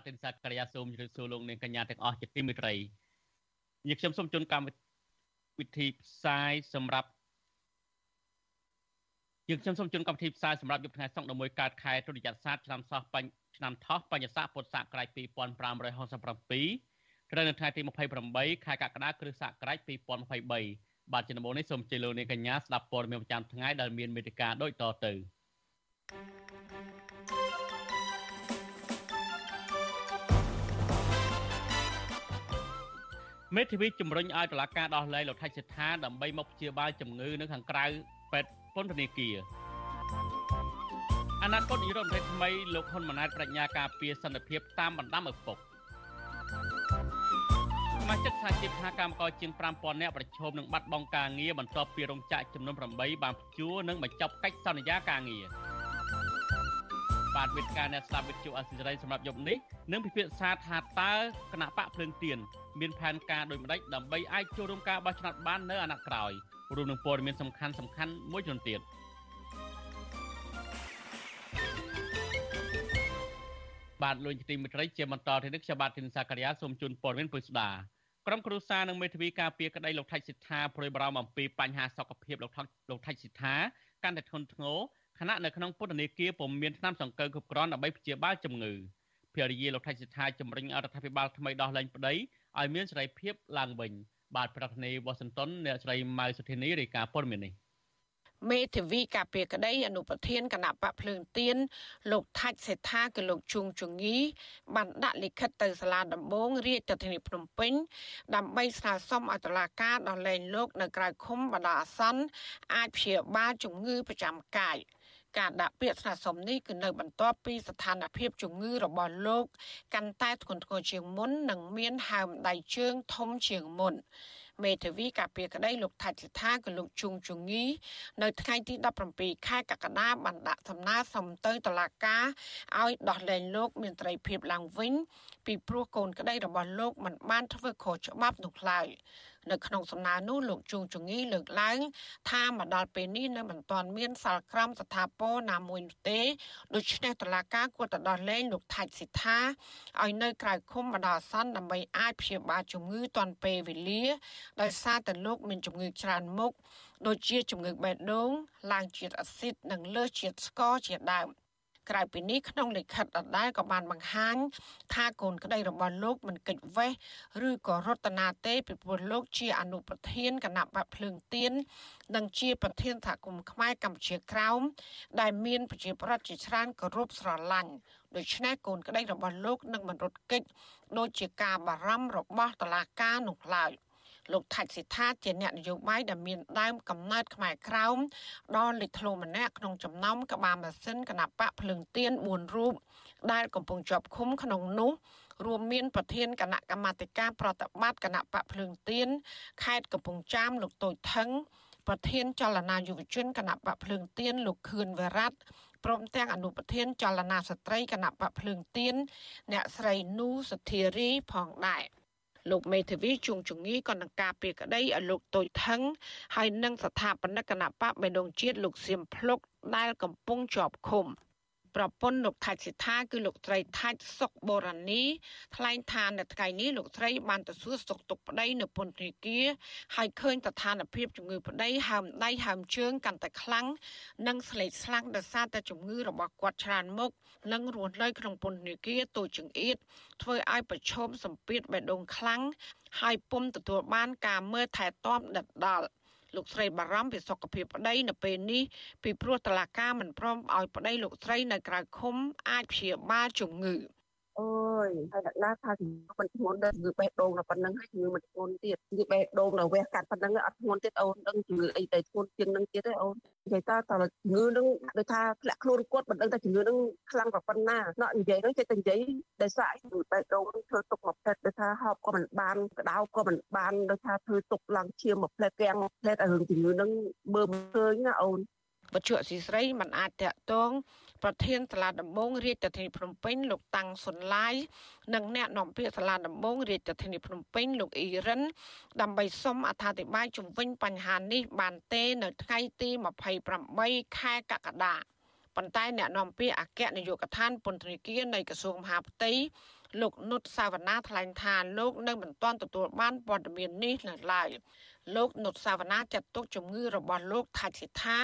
បាទខ្ញុំបាទទីនសាករិយាសូមជម្រាបសួរលោកអ្នកកញ្ញាទាំងអស់ជាទីមេត្រីញាតិខ្ញុំសូមជូនកម្មវិធីផ្សាយសម្រាប់យើងខ្ញុំសូមជូនកម្មវិធីផ្សាយសម្រាប់យប់ថ្ងៃសុក្រ11កើតខែទុតិយស័កឆ្នាំសោះបញ្ញឆ្នាំថោះបញ្ញស័កពុទ្ធសករាជ2567ត្រូវនៅថ្ងៃទី28ខែកក្កដាគ្រិស្តសករាជ2023បាទជាដំបូងនេះសូមជម្រាបលោកអ្នកកញ្ញាស្ដាប់ព័ត៌មានប្រចាំថ្ងៃដែលមានមេតិការដូចតទៅ មេធាវីជំរុញឲ្យតុលាការដោះលែងលោកថៃសិដ្ឋាដើម្បីមកព្យាបាលជំងឺនៅខាងក្រៅពេទ្យពន្ធនាគារអនាគតនាយករដ្ឋមន្ត្រីថ្មីលោកហ៊ុនម៉ាណែតបញ្ញាការពារសន្តិភាពតាមបណ្ដាំឪពុកសមាជិកសហជីពសហកម្មករជាង5000នាក់ប្រឈមនឹងបាត់បង់ការងារបន្ទាប់ពីរោងចក្រចំនួន8បានព្យួរនិងបញ្ចប់កិច្ចសន្យាការងារ បាទវិទ្យាអ្នកស្ដាប់វិទ្យុអសិរ័យសម្រាប់យប់នេះនឹងពិភាក្សាថាតើគណៈបកភ្លើងទៀនមានផែនការដូចម្តេចដើម្បីអាចចូលរួមការបោះឆ្នោតបាននៅអាណត្តិក្រោយរួមនឹងព័ត៌មានសំខាន់សំខាន់មួយចំនួនទៀតបាទលោកទីមិត្តរីជាបន្តទៅនេះខ្ញុំបាទធីនសាករិយាសូមជូនព័ត៌មានពុស្ដាក្រុមគ្រួសារនិងមេធាវីការពារក្តីលោកថៃសិដ្ឋាព្រួយបារម្ភអំពីបញ្ហាសុខភាពលោកថៃលោកថៃសិដ្ឋាកាន់តែធ្ងន់ធ្ងរ ខណៈនៅក្នុងពន្ធនាគារពុំមានថ្នាំសង្កូវគ្រប់គ្រាន់ដើម្បីព្យាបាលជំងឺភរិយាលោកថៃសិដ្ឋាជំរុញរដ្ឋាភិបាលថ្មីដោះលែងប្តីឲ្យមានសេរីភាពឡើងវិញបាទប្រធានាធិបតីវ៉ាស៊ីនតោនអ្នកស្រីម៉ៅសុធានីរាយការណ៍ព័ត៌មាននេះមេធាវីកាពីក្តីអនុប្រធានគណៈបកភ្លើងទៀនលោកថាច់សេដ្ឋាគឺលោកជួងជងីបានដាក់លិខិតទៅសាលាដំបងរាជធានីភ្នំពេញដើម្បីស្នើសុំឲ្យតុលាការដោះលែងលោកនៅក្រៅឃុំបណ្ដោះអាសន្នអាចព្យាបាលជំងឺប្រចាំកាយ ការដាក់ពាក្យស្នើសុំនេះគឺនៅបន្ទាប់ពីស្ថានភាពជំងឺរបស់លោកកាន់តែធ្ងន់ធ្ងរជាងមុននិងមានហើមដៃជើងធំជាងមុនមេធាវីការពារក្តីលោកថាច់សិដ្ឋាក៏លោកជុងជងីនៅថ្ងៃទី17ខែកក្កដាបានដាក់សំណើសុំទៅតុលាការឲ្យដោះលែងលោកមានត្រីភាពឡើងវិញពីព្រោះកូនក្តីរបស់លោកមិនបានធ្វើខុសច្បាប់នោះឡើយ នៅក្នុងសំណើនោះលោកជួងជងីលើកឡើង ថាមកដល់ពេលនេះនៅមិនទាន់មានសាលក្រមស្ថាពរណាមួយនោះទេដូច្នេះតឡាការគួរតែដោះលែងលោកថាច់សិដ្ឋាឲ្យនៅក្រៅឃុំបណ្ដោះអាសន្នដើម្បីអាចព្យាបាលជំងឺទាន់ពេលវេលា ដោយសារតែលោកមានជំងឺច្រើនមុខដូចជាជំងឺបេះដូងឡើងជាតិអាស៊ីតនិងលើសជាតិស្ករជាដើម ក្រៅពីនេះក្នុងលិខិតដដែលក៏បានបង្ហាញ ថាកូនក្តីរបស់លោកមិនកិច្ចវេះឬក៏រតនាទេពីព្រោះលោកជាអនុប្រធានគណៈបកភ្លើងទៀននិងជាប្រធានសហគមន៍ខ្មែរកម្ពុជាក្រោមដែលមានប្រជាប្រដ្ឋជាច្រើនគោរពស្រឡាញ់ដូច្នេះកូនក្តីរបស់លោកនឹងមិនរត់គេចដូចជាការបារម្ភរបស់តុលាការនោះឡើយ។ លោកថាច់សិដ្ឋាជាអ្នកនយោបាយដែលមានដើមកំណើតខ្មែរក្រោមដល់លេចធ្លោម្នាក់ក្នុងចំណោមក្បាលម៉ាស៊ីនគណៈបកភ្លើងទៀន4រូបដែលកំពុងជាប់ឃុំក្នុងនោះរួមមានប្រធានគណៈកម្មាធិការប្រតិបត្តិគណៈបកភ្លើងទៀនខេត្តកំពង់ចាមលោកតូចថងប្រធានចលនាយុវជនគណៈបកភ្លើងទៀនលោកខឿនវរៈព្រមទាំងអនុប្រធានចលនាស្ត្រីគណៈបកភ្លើងទៀនអ្នកស្រីនូសធារីផងដែរ លោកមេធាវីជួងជងីក៏នឹងការពីក្តីឲ្យលោកតូចថងហើយនឹងស្ថាបនិកគណៈបកបេដងជាតិលោកសៀមភ្លុកដែលកំពុងជាប់ឃុំ ប្រពន្ធលោកថាច់សិដ្ឋាគឺលោកត្រីថាច់សុកបូរនីថ្លែងថានៅថ្ងៃនេះលោកត្រីបានទៅសួរសុខទុក្ខប្តីនៅពន្ធនាគារហើយឃើញស្ថានភាពជំងឺប្តីហើមដៃហើមជើងកាន់តែខ្លាំងនិងស្លេកស្លាំងដោយសារតែជំងឺរបស់គាត់ច្រើនមុខនិងរស់នៅក្នុងពន្ធនាគារតូចចង្អៀតធ្វើឲ្យប្រឈមសម្ពាធបេះដូងខ្លាំងហើយពុំទទួលបានការមើលថែទាំដិតដល់ លោកស្រីបារម្ភពីសុខភាពប្តីនៅពេលនេះពីព្រោះតឡាកាមិនព្រមឲ្យប្តីលោកស្រីនៅក្រៅឃុំអាចព្យាបាលជំងឺ អូយហើយអ្នកណាថាជំងឺមិនធ្ងន់ដល់ជំងឺបេះដូងដល់ប៉ុណ្្នឹងហើយជំងឺមិនធ្ងន់ទៀតជំងឺបេះដូងដល់វះកាត់ប៉ុណ្្នឹងអត់ធ្ងន់ទៀតអូនដឹងជំងឺអីតែធ្ងន់ជាងនឹងទៀតទេអូននិយាយតើតើជំងឺនឹងដូចថាធ្លាក់ខ្លួនគាត់មិនដឹងថាជំងឺនឹងខ្លាំងប៉ុណ្ណាណ៎និយាយនឹងចេះតែនិយាយដោយសារជំងឺបេះដូងនឹងធ្វើទុកមួយផ្លែតដោយថាហូបក៏មិនបានកដៅក៏មិនបានដោយថាធ្វើទុកឡើងឈាមមួយផ្លែតទាំងផ្លែតឲ្យរឿងជំងឺនឹងមើលមិនឃើញណាអូនបច្ចុប្បន្នស៊ីស្រីមិនអាចតាក់ទង ប្រធានសាលាដំបងរាជធានីភ្នំពេញលោកតាំងសុនឡាយនិងអ្នកនាំពាក្យសាលាដំបងរាជធានីភ្នំពេញលោកអ៊ីរិនដើម្បីសុំអត្ថាធិប្បាយជំវិញបញ្ហានេះបានទេនៅថ្ងៃទី28ខែកក្កដាប៉ុន្តែអ្នកនាំពាក្យអគ្គនាយកដ្ឋានពន្ធនាគារនៃក្រសួងមហាផ្ទៃ លោកនុតសាវណ្ណាថ្លែងថាលោកនៅមិនទាន់ទទួលបានព័ត៌មាននេះនៅឡើយលោកនុតសាវណ្ណាចាត់ទុកជំងឺរបស់លោកថាច់សិដ្ឋា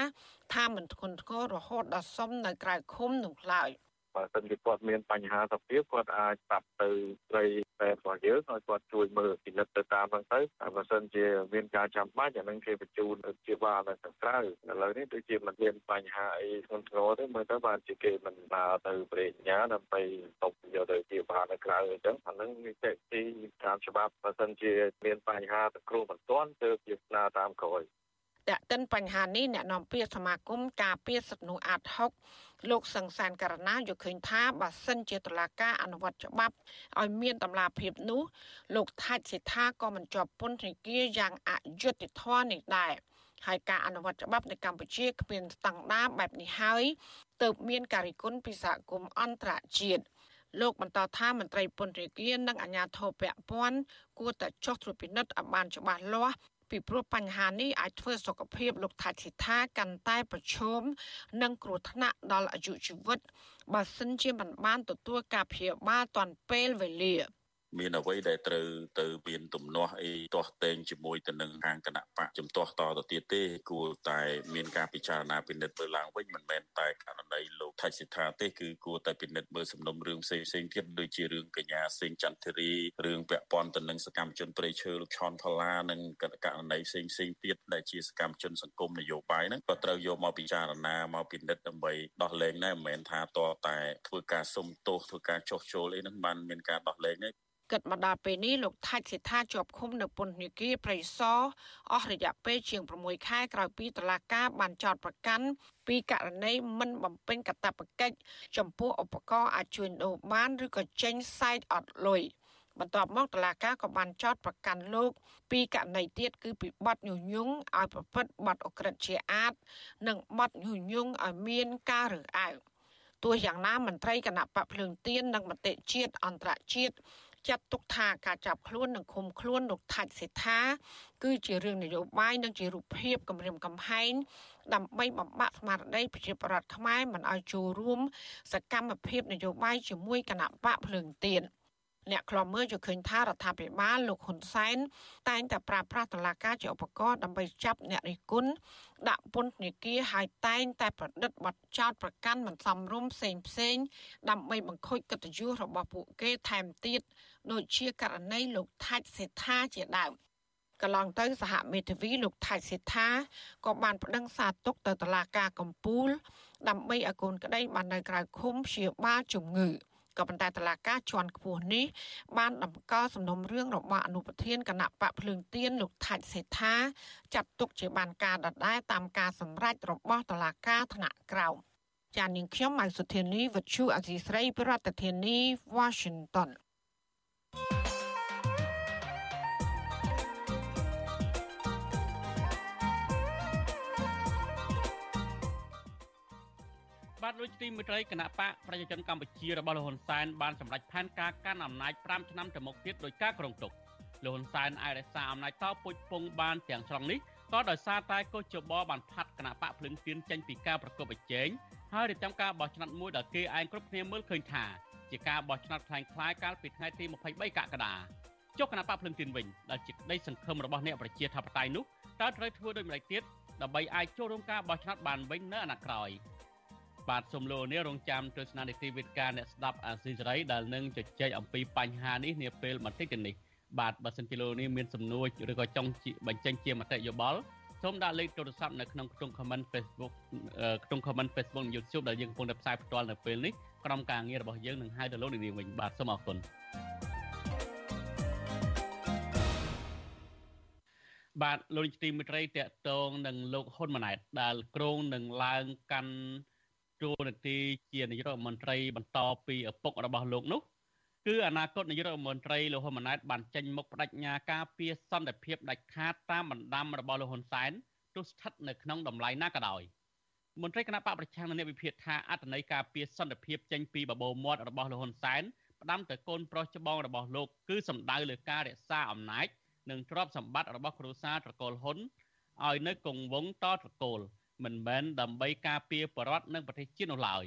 ថាមិនធ្ងន់ធ្ងររហូតដល់សុំនៅក្រៅឃុំនោះឡើយ បើសិនជាគាត់មានបញ្ហាសុខភាពគាត់អាចប្រាប់ទៅស្រីពេទ្យរបស់យើងឲ្យគាត់ជួយមើលពិនិត្យទៅតាមហ្នឹងទៅតែបើសិនជាមានការចាំបាច់អានឹងគេបញ្ជូនជាបាលនៅខាងក្រៅឥឡូវនេះដូចជាមិនមានបញ្ហាអីធ្ងន់ធ្ងរទេមើលទៅបានជាគេមិនដើរទៅប្រេញ្ញាដើម្បីຕົកយកទៅជាបាលនៅក្រៅអញ្ចឹងអានឹងវាតេទីតាមច្បាប់បើសិនជាមានបញ្ហាទៅគ្រូបន្ទាន់ទើបជាស្នើតាមក្រោយ តែកតិនបញ្ហានេះអ្នកនាំពាក្យសមាគមការពារសិទ្ធិមនុស្សអាត6លោកសង្សានករណាយល់ឃើញថាបើសិនជាតុលាការអនុវត្តច្បាប់ឲ្យមានតម្លាភាពនោះលោកថាច់សេដ្ឋាក៏មិនជាប់ពន្ធនាគារយ៉ាងអយុត្តិធម៌នេះដែរហើយការអនុវត្តច្បាប់នៅកម្ពុជាគ្មានស្តង់ដារបែបនេះហើយទើបមានការរិះគន់ពីសហគមន៍អន្តរជាតិលោកបន្តថាមន្ត្រីពន្ធនាគារនិងអាជ្ញាធរពាក់ព័ន្ធគួរតែចុះត្រួតពិនិត្យឲ្យបានច្បាស់លាស់ ពីព្រោះបញ្ហានេះអាចធ្វើសុខភាពលោកថាច់សិដ្ឋាកាន់តែប្រឈមនិងគ្រោះថ្នាក់ដល់អាយុជីវិតបើសិនជាមិនបានទទួលការព្យាបាលទាន់ពេលវេលា មានអ្វីដែលត្រូវទៅមានទំនាស់អីទាស់តែងជាមួយទៅនឹងខាងគណៈបកជំទាស់តទៅទៀតទេគួរតែមានការពិចារណាពិនិត្យមើលឡើងវិញមិនមែនតែករណីលោកថៃសិដ្ឋាទេគឺគួរតែពិនិត្យមើលសំណុំរឿងផ្សេងផ្សេងទៀតដូចជារឿងកញ្ញាសេងចន្ទធីរីរឿងពាក់ព័ន្ធទៅនឹងសកម្មជនប្រៃឈើលោកឆនផល្លានិងករណីផ្សេងផ្សេងទៀតដែលជាសកម្មជនសង្គមនយោបាយហ្នឹងក៏ត្រូវយកមកពិចារណាមកពិនិត្យដើម្បីដោះលែងដែរមិនមែនថាតតែធ្វើការសុំទោសធ្វើការចោះចូលអីហ្នឹងបានមានការដោះលែងទេគិតមកដល់ពេលនេះលោកថាច់សិដ្ឋាជាប់ឃុំនៅពន្ធនាគារព្រៃសរអស់រយៈពេលជាង6ខែក្រោយពីតុលាការបានចោទប្រកាន់ពីករណីមិនបំពេញកាតព្វកិច្ចចំពោះឧបករណ៍អាចជួញដូរបានឬក៏ចេញសាយអត់លុយបន្ទាប់មកតុលាការក៏បានចោទប្រកាន់លោកពីករណីទៀតគឺពីបទញុះញង់ឲ្យប្រព្រឹត្តបទអក្រិតជាអាត និងបទញុះញង់ឲ្យមានការរើសអើងទោះយ៉ាងណាមន្ត្រីគណៈបកភ្លើងទៀននិងមតិជាតិអន្តរជាតិ ចាត់ទុកថាការចាប់ខ្លួននិងឃុំខ្លួនលោកថាច់សេដ្ឋាគឺជារឿងនយោបាយនិងជារូបភាពគម្រាមកំហែងដើម្បីបំបាក់ស្មារតីប្រជាប្រដ្ឋខ្មែរមិនឲ្យចូលរួមសកម្មភាពនយោបាយជាមួយគណៈបកភ្លើងទៀនអ្នកខ្លំមើលយល់ឃើញថារដ្ឋាភិបាលលោកហ៊ុនសែនតែងតែប្រើប្រាស់តឡាការជាឧបករណ៍ដើម្បីចាប់អ្នករិះគន់ដាក់ពន្ធនាគារហើយតែងតែប្រឌិតបទចោទប្រកាន់មិនសមរម្យផ្សេងផ្សេងដើម្បីបង្ខូចកិត្តិយសរបស់ពួកគេថែមទៀត ដូចជាករណីលោកថាច់សេដ្ឋាជាដើមកន្លងទៅសហមេធាវីលោកថៃសេដ្ឋាក៏បានប្តឹងសារទុកទៅតុលាការកំពូល ដើម្បីឲ្យកូនក្តីបាននៅក្រៅឃុំព្យាបាលជំងឺក៏ប៉ុន្តែតឡាការជាន់ខ្ពស់នេះបានតម្កល់សំណុំរឿងរបស់អនុប្រធានគណៈបកភ្លើងទៀនលោកថាច់សេដ្ឋាចាត់ទុកជាបានការដដែលតាមការសម្រេចរបស់តឡាការថ្នាក់ក្រោមចាននាងខ្ញុំម៉ៅសុធានីវិទ្យុអសីស្រីប្រធានាធិបតី Washington បាទលោកទីមេត្រីគណៈបកប្រជាជនកម្ពុជារបស់លោកហ៊ុនសែនបានសម្រេចផែនការកាន់អំណាច5ឆ្នាំទៅមុខទៀតដោយការក្រុងទុកលោកហ៊ុនសែនអាចរក្សាអំណាចតពុជពងបានទាំងស្រុងនេះក៏ដោយសារតែកោះជបបានផាត់គណៈបកភ្លឹងទៀនចេញពីការប្រកបប្រជែងហើយរៀបចំការបោះឆ្នោតមួយដែលគេឯងគ្រប់គ្នាមើលឃើញថាជាការបោះឆ្នោតខ្លាំងខ្លាយកាលពីថ្ងៃទី23កក្កដាចុះគណៈបកភ្លឹងទៀនវិញដែលជាក្តីសង្ឃឹមរបស់អ្នកប្រជាធិបតេយ្យនោះតើត្រូវធ្វើដូចម្តេចទៀតដើម្បីអាចចូលរួមការបោះឆ្នោតបានវិញនៅអាណត្តិក្រោយ។ បាទសូមលោកនេះរងចាំទស្សនានីតិវិទ្យាអ្នកស្ដាប់អាស៊ីសេរីដែលនឹងជជែកអំពីបញ្ហានេះនាពេលបន្តិចទៀតនេះបាទបើសិនជាលោកនេះមានសំណួរឬក៏ចង់បញ្ចេញជាមតិយោបល់សូមដាក់លេខទូរស័ព្ទនៅក្នុងខ្ទង់ comment Facebook ខ្ទង់ comment Facebook និង YouTube ដែលយើងកំពុងតែផ្សាយផ្ទាល់នៅពេលនេះក្រុមការងាររបស់យើងនឹងហៅទៅលោកនាងវិញបាទសូមអរគុណបាទលោកនាយកទីមេត្រីតកតងនឹងលោកហ៊ុនម៉ាណែតដែលគ្រងនឹងឡើងកាន់ ជួននាទីជានាយករដ្ឋមន្ត្រីបន្តពីឪពុករបស់លោកនោះគឺអនាគតនាយករដ្ឋមន្ត្រីលោកហ៊ុនម៉ាណែតបានចេញមុខបដិញ្ញាការពីសន្តិភាពដាច់ខាតតាមបណ្ដាំរបស់លោកហ៊ុនសែនទោះស្ថិតនៅក្នុងតម្លៃណាក៏ដោយមន្ត្រីគណៈបកប្រឆាំងនៅអ្នកវិភាគថាអត្តន័យការពីសន្តិភាពចេញពីបបោមាត់របស់លោកហ៊ុនសែនផ្ដាំទៅកូនប្រុសច្បងរបស់លោកគឺសំដៅលើការរក្សាអំណាចនិងទ្រព្យសម្បត្តិរបស់គ្រួសារត្រកូលហ៊ុនឲ្យនៅគង់វង្សតត្រកូល មិនមែនដើម្បីការពារបរដ្ឋនិងប្រទេសជាតិនោះឡើយ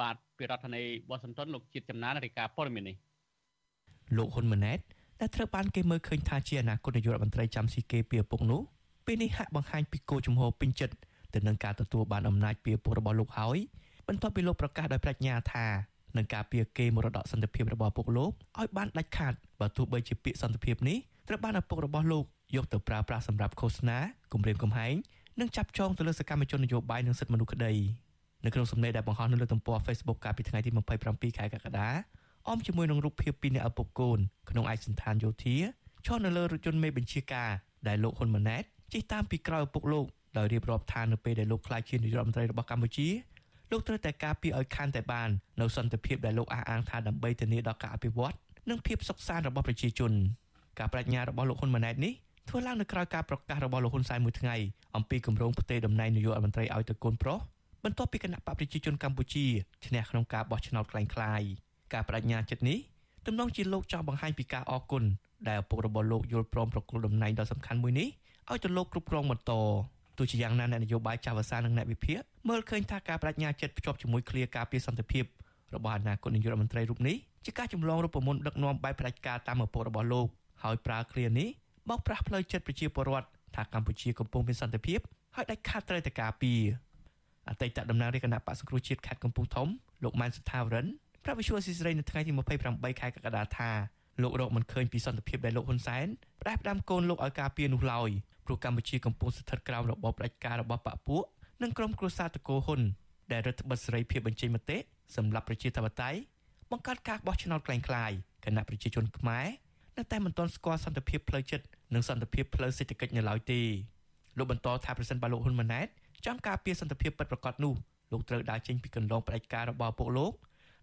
បាទពីរដ្ឋធានីវ៉ាស៊ីនតោនលោកជាតិចំណានរាយការណ៍ព័ត៌មាននេះលោកហ៊ុនម៉ាណែតដែលត្រូវបានគេមើលឃើញថាជាអនាគតនាយករដ្ឋមន្ត្រីចាំស៊ីគេពីឪពុកនោះពេលនេះហាក់បង្ហាញពីគោលជំហរពេញចិត្តទៅនឹងការទទួលបានអំណាចពីឪពុករបស់លោកហើយបន្ទាប់ពីលោកប្រកាសដោយប្រាជ្ញាថានឹងការពារគេមរតកសន្តិភាពរបស់ឪពុកលោកឲ្យបានដាច់ខាតបើទោះបីជាពាក្យសន្តិភាពនេះត្រូវបានឪពុករបស់លោកយកទៅប្រើប្រាស់សម្រាប់ឃោសនាគម្រាមកំហែង និងចាប់ចងទៅលើសកម្មជននយោបាយនិងសិទ្ធិមនុស្សក្តីនៅក្នុងសម្លេងដែលបង្ហោះនៅលើទំព័រ Facebook កាលពីថ្ងៃទី27ខែកក្កដាអមជាមួយនឹងរូបភាពពីអ្នកឪពុកកូនក្នុងឯកសណ្ឋានយោធាឈរនៅលើរថយន្តមេបញ្ជាការដែលលោកហ៊ុនម៉ាណែតជិះតាមពីក្រោយឪពុកលោកដោយរៀបរាប់ថានៅពេលដែលលោកក្លាយជានាយករដ្ឋមន្ត្រីរបស់កម្ពុជាលោកត្រូវតែការពារឲ្យខានតែបាននៅសន្តិភាពដែលលោកអះអាងថាដើម្បីធានាដល់ការអភិវឌ្ឍនិងភាពសុខសាន្តរបស់ប្រជាជនការបញ្ញារបស់លោកហ៊ុនម៉ាណែតនេះ ធ្វើឡើងនៅក្រៅការប្រកាសរបស់លោកហ៊ុនសែនមួយថ្ងៃអំពីគម្រោងផ្ទេរតំណែងនាយករដ្ឋមន្ត្រីឲ្យទៅកូនប្រុសបន្ទាប់ពីគណៈបកប្រជាជនកម្ពុជាឈ្នះក្នុងការបោះឆ្នោតคล้ายៗការបដិញ្ញាចិត្តនេះទំនងជាលោកចង់បង្ហាញពីការអរគុណដែលឪពុករបស់លោកយល់ព្រមប្រគល់តំណែងដ៏សំខាន់មួយនេះឲ្យទៅលោកគ្រប់គ្រងបន្តទោះជាយ៉ាងណាអ្នកនយោបាយចាវសានិងអ្នកវិភាគមើលឃើញថាការបដិញ្ញាចិត្តភ្ជាប់ជាមួយឃ្លាការពារសន្តិភាពរបស់អាណាគតនាយករដ្ឋមន្ត្រីរូបនេះជាការចម្លងរូបមន្តដឹកនាំបែបផ្ដាច់ការតាមឪពុករបស់លោកហើយប្រើឃ្លានេះ បោកប្រាស់ផ្លូវចិត្តប្រជាពលរដ្ឋថាកម្ពុជាកំពុងមានសន្តិភាពហើយដាច់ខាតត្រូវតែការពារអតីតតំណាងរាជគណៈបក្សសង្គ្រោះជាតិខេត្តកំពង់ធំលោកម៉ែនសុថាវរិនប្រាប់វិសុវស៊ីស្រីនៅថ្ងៃទី28ខែកក្កដាថាលោករកមិនឃើញពីសន្តិភាពដែលលោកហ៊ុនសែនផ្ដាស់ផ្ដាំកូនលោកឲ្យការពារនោះឡើយព្រោះកម្ពុជាកំពុងស្ថិតក្រោមរបបផ្ដាច់ការរបស់បកពួកនិងក្រុមគ្រួសារតកូហ៊ុនដែលរដ្ឋបិទសេរីភាពបញ្ចេញមតិសម្រាប់ប្រជាធិបតេយ្យបង្កើតការបោះឆ្នោតក្លែងក្លាយគណៈប្រជាជនខ្មែរ នៅតែមិនទាន់ស្គាល់សន្តិភាពផ្លូវចិត្តនិងសន្តិភាពផ្លូវសេដ្ឋកិច្ចនៅឡើយទេលោកបន្តថាប្រសិនបើលោកហ៊ុនម៉ាណែតចង់ការពារសន្តិភាពពិតប្រាកដនោះលោកត្រូវដើរចេញពីកន្លងផ្ដាច់ការរបស់ពួកលោក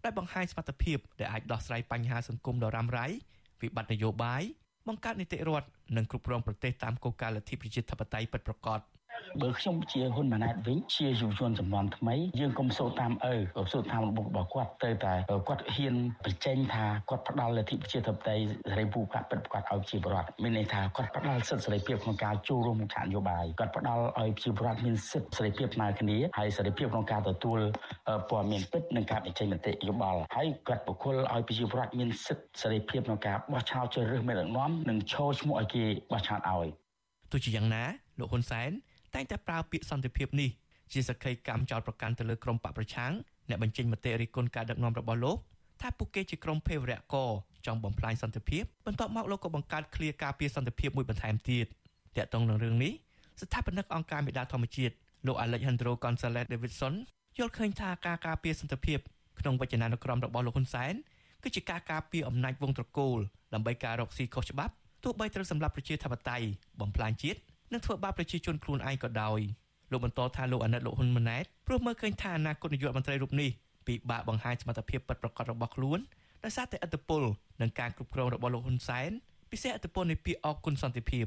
ដែលបង្ហាញសមត្ថភាពដែលអាចដោះស្រាយបញ្ហាសង្គមដ៏រ៉ាំរ៉ៃវិបត្តិនយោបាយបង្កើតនីតិរដ្ឋនិងគ្រប់គ្រងប្រទេសតាមគោលការណ៍លទ្ធិប្រជាធិបតេយ្យពិតប្រាកដ។ បើខ្ញុំជាហ៊ុនម៉ាណែតវិញជាយុវជនចំនួនថ្មីយើងកុំសូតាមឪកុំសូតាមរបបរបស់គាត់ទៅតែគាត់ហ៊ានបញ្ចេញថាគាត់ផ្ដាល់លទ្ធិប្រជាធិបតេយ្យសេរីភូកាពិតប្រាកដឲ្យប្រជាពលរដ្ឋមានន័យថាគាត់ផ្ដាល់សិទ្ធិសេរីភាពក្នុងការចូលរួមក្នុងឆាកនយោបាយគាត់ផ្ដាល់ឲ្យប្រជាពលរដ្ឋមានសិទ្ធិសេរីភាពស្មើគ្នាហើយសេរីភាពក្នុងការទទួលព័ត៌មានពិតនិងការបញ្ចេញមតិយោបល់ហើយគាត់បុគ្គលឲ្យប្រជាពលរដ្ឋមានសិទ្ធិសេរីភាពក្នុងការបោះឆ្នោតជ្រើសរើសមេដឹកនាំនិងឈរឈ្មោះឲ្យគេបោះឆ្នោតឲ្យទោះជាយ៉ាងណាលោកហ៊ុនសែន តែងតែប្រើពាក្យសន្តិភាពនេះជាសក្ខីកម្មចោតប្រកាន់ទៅលើក្រុមបកប្រឆាំងអ្នកបញ្ចេញមតិរិះគន់ការដឹកនាំរបស់លោកថាពួកគេជាក្រុមភេរវរៈកចង់បំផ្លាញសន្តិភាពបន្ទាប់មកលោកក៏បង្កើតឃ្លាការពារសន្តិភាពមួយបន្ថែមទៀតតាក់ទងនឹងរឿងនេះស្ថាបនិកអង្គការមេដាធម្មជាតិលោក Alejandro Gonzalez Davidson យល់ឃើញថាការការពារសន្តិភាពក្នុងវចនានុក្រមរបស់លោកហ៊ុនសែនគឺជាការការពារអំណាចវងត្រកូលដើម្បីការរកស៊ីខុសច្បាប់ទោះបីត្រូវសម្លាប់ប្រជាធិបតេយ្យបំផ្លាញជាតិ និងធ្វើបាបប្រជាជនខ្លួនឯងក៏ដោយលោកបន្តថាលោកអាណិតលោកហ៊ុនម៉ាណែតព្រោះមើលឃើញថាអនាគតនាយករដ្ឋមន្ត្រីរូបនេះពិបាកបង្ហាញសមត្ថភាពពិតប្រាកដរបស់ខ្លួនដោយសារតែឥទ្ធិពលនិងការគ្រប់គ្រងរបស់លោកហ៊ុនសែន ពិសេសអត្តពលនៃពាក្យអគុណសន្តិភាព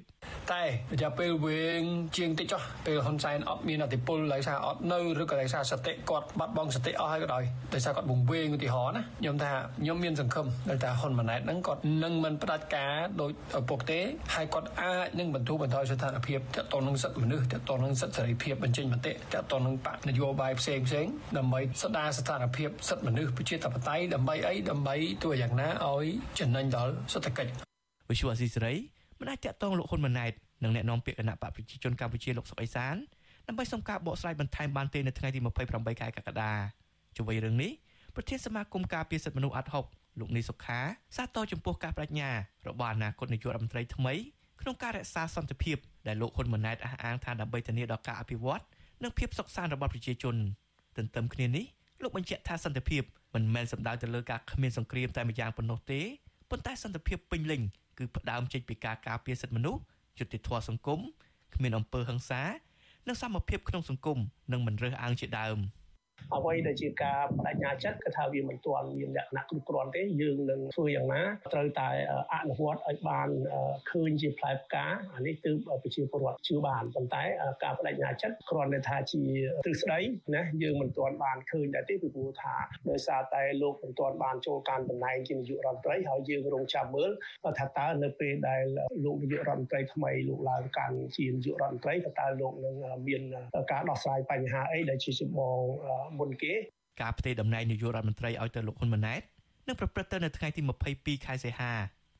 តែរយៈពេលវែងជាងតិចចុះពេលហ៊ុនសែនអត់មានអត្តពលដោយសារអត់នៅឬក៏ដោយសារសតិគាត់បាត់បង់សតិអស់ហើយក៏ដោយដោយសារគាត់វង្វេងឧទាហរណ៍ណាខ្ញុំថាខ្ញុំមានសង្ឃឹមដោយថាហ៊ុនម៉ាណែតហ្នឹងគាត់នឹងមិនផ្ដាច់ការដោយឪពុកទេហើយគាត់អាចនឹងបន្ធូរបន្ថយស្ថានភាពតទៅនឹងសិទ្ធិមនុស្សតទៅនឹងសិទ្ធិសេរីភាពបញ្ចេញមតិតទៅនឹងបកនយោបាយផ្សេងផ្សេងដើម្បីស្ដារស្ថានភាពសិទ្ធិមនុស្សប្រជាធិបតេយ្យដើម្បីអីដើម្បីទោះយ៉ាងណាឲ្យចំណេញដល់សេដ្ឋកិច្ច វិសុវអសីសេរីមិនអាចតាក់ទងលោកហ៊ុនម៉ាណែតនិងអ្នកនាំពាក្យគណៈបកប្រជាជនកម្ពុជាលោកសុកអេសានដើម្បីសុំការបកស្រាយបន្ថែមបានទេនៅថ្ងៃទី28ខែកក្កដាជួយរឿងនេះប្រធានសមាគមការពារសិទ្ធិមនុស្សអាត់ហុកលោកនីសុខាសាទរចំពោះការបដិញ្ញារបស់អាណាគតនាយករដ្ឋមន្ត្រីថ្មីក្នុងការរក្សាសន្តិភាពដែលលោកហ៊ុនម៉ាណែតអះអាងថាដើម្បីធានាដល់ការអភិវឌ្ឍនិងភាពសុខសាន្តរបស់ប្រជាជនទន្ទឹមគ្នានេះលោកបញ្ជាក់ថាសន្តិភាពមិនមែនសំដៅទៅលើការគ្មានសង្គ្រាមតែម្យ៉ាងប៉ុណ្ណោះទេប៉ុន្តែសន្តិភាពពេញលេញ គឺផ្ដើមចេញពីការការពារសិទ្ធិមនុស្សយុត្តិធម៌សង្គមគ្មានអំពើហិង្សានិងសមភាពក្នុងសង្គមនិងមិនរើសអើងជាដើម។ អ្វីដែលជាការបដិញ្ញាចិត្តគឺថាវាមិនទាន់មានលក្ខណៈគ្រប់គ្រាន់ទេយើងនឹងធ្វើយ៉ាងណាត្រូវតែអនុវត្តឲ្យបានឃើញជាផ្លែផ្កាអានេះគឺប្រជាពលរដ្ឋជឿបានប៉ុន្តែការបដិញ្ញាចិត្តគ្រាន់តែថាជាទ្រឹស្ដីណាយើងមិនទាន់បានឃើញដែរទេពីព្រោះថាដោយសារតែលោកមិនទាន់បានចូលកាន់តំណែងជានាយករដ្ឋមន្ត្រីហើយយើងរងចាំមើលថាតើនៅពេលដែលលោកនាយករដ្ឋមន្ត្រីថ្មីលោកឡើងកាន់ជានាយករដ្ឋមន្ត្រីតើលោកនឹងមានការដោះស្រាយបញ្ហាអីដែលជាចម្បងមុនគេការផ្ទេរតំណែងនាយករដ្ឋមន្ត្រីឲ្យទៅលោកហ៊ុនម៉ាណែតនឹងប្រព្រឹត្តទៅនៅថ្ងៃទី22ខែសីហា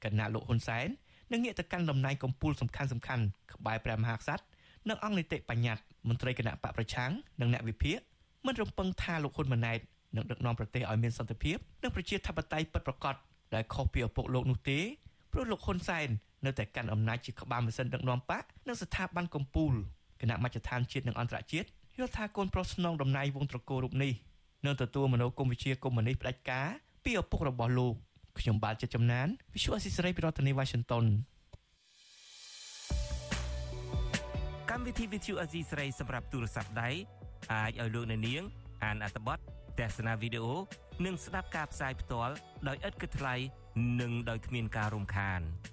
គណៈលោកហ៊ុនសែននឹងងាកទៅកាន់តំណែងកម្ពូលសំខាន់សំខាន់ក្បែរព្រះមហាក្សត្រនិងអង្គនីតិបញ្ញត្តិមន្ត្រីគណៈបកប្រឆាំងនិងអ្នកវិភាគមិនរំពឹងថាលោកហ៊ុនម៉ាណែតនឹងដឹកនាំប្រទេសឲ្យមានសន្តិភាពនិងប្រជាធិបតេយ្យពិតប្រាកដដែលខុសពីឪពុកលោកនោះទេព្រោះលោកហ៊ុនសែននៅតែកាន់អំណាចជាក្បាលម៉ាស៊ីនដឹកនាំបកនិងស្ថាប័នកម្ពុជាគណៈមជ្ឈដ្ឋានជាតិនិងអន្តរជាតិ យល់ថាកូនប្រុសស្នងតំណែងវងត្រកូលរូបនេះនឹងទទួលមនោគមវិជ្ជាកុម្មុយនីសផ្ដាច់ការពីឪពុករបស់លោកខ្ញុំបាទជាចំណាន Visual Assisray ពីរដ្ឋធានី Washington កម្មវិធី Visual Assisray សម្រាប់ទូរស័ព្ទដៃអាចឲ្យលោកអ្នកនាង អានអត្ថបទទស្សនាវីដេអូនិងស្ដាប់ការផ្សាយផ្ទាល់ដោយឥតគិតថ្លៃនិងដោយគ្មានការរំខាន។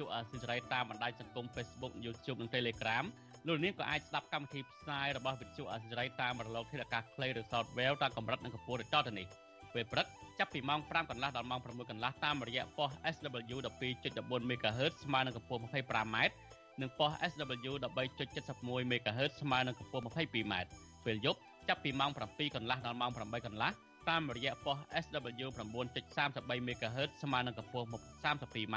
របស់វិទ្យុអសិរ័យតាមបណ្ដាញសង្គម Facebook YouTube និង Telegram លោកនាងក៏អាចស្ដាប់កម្មវិធីផ្សាយរបស់វិទ្យុអសិរ័យតាមរលកធាតុអាកាសខ្លីឬ Shortwave តាមកម្រិតនិងកម្ពស់ដូចតទៅនេះពេលព្រឹកចាប់ពីម៉ោង5កន្លះដល់ម៉ោង6កន្លះតាមរយៈប៉ុស SW 12.14 MHz ស្មើនឹងកម្ពស់ 25m និងប៉ុស SW 13.71 MHz ស្មើនឹងកម្ពស់ 22m ពេលយប់ចាប់ពីម៉ោង7កន្លះដល់ម៉ោង8កន្លះតាមរយៈប៉ុស SW 9.33 MHz ស្មើនឹងកម្ពស់ 32m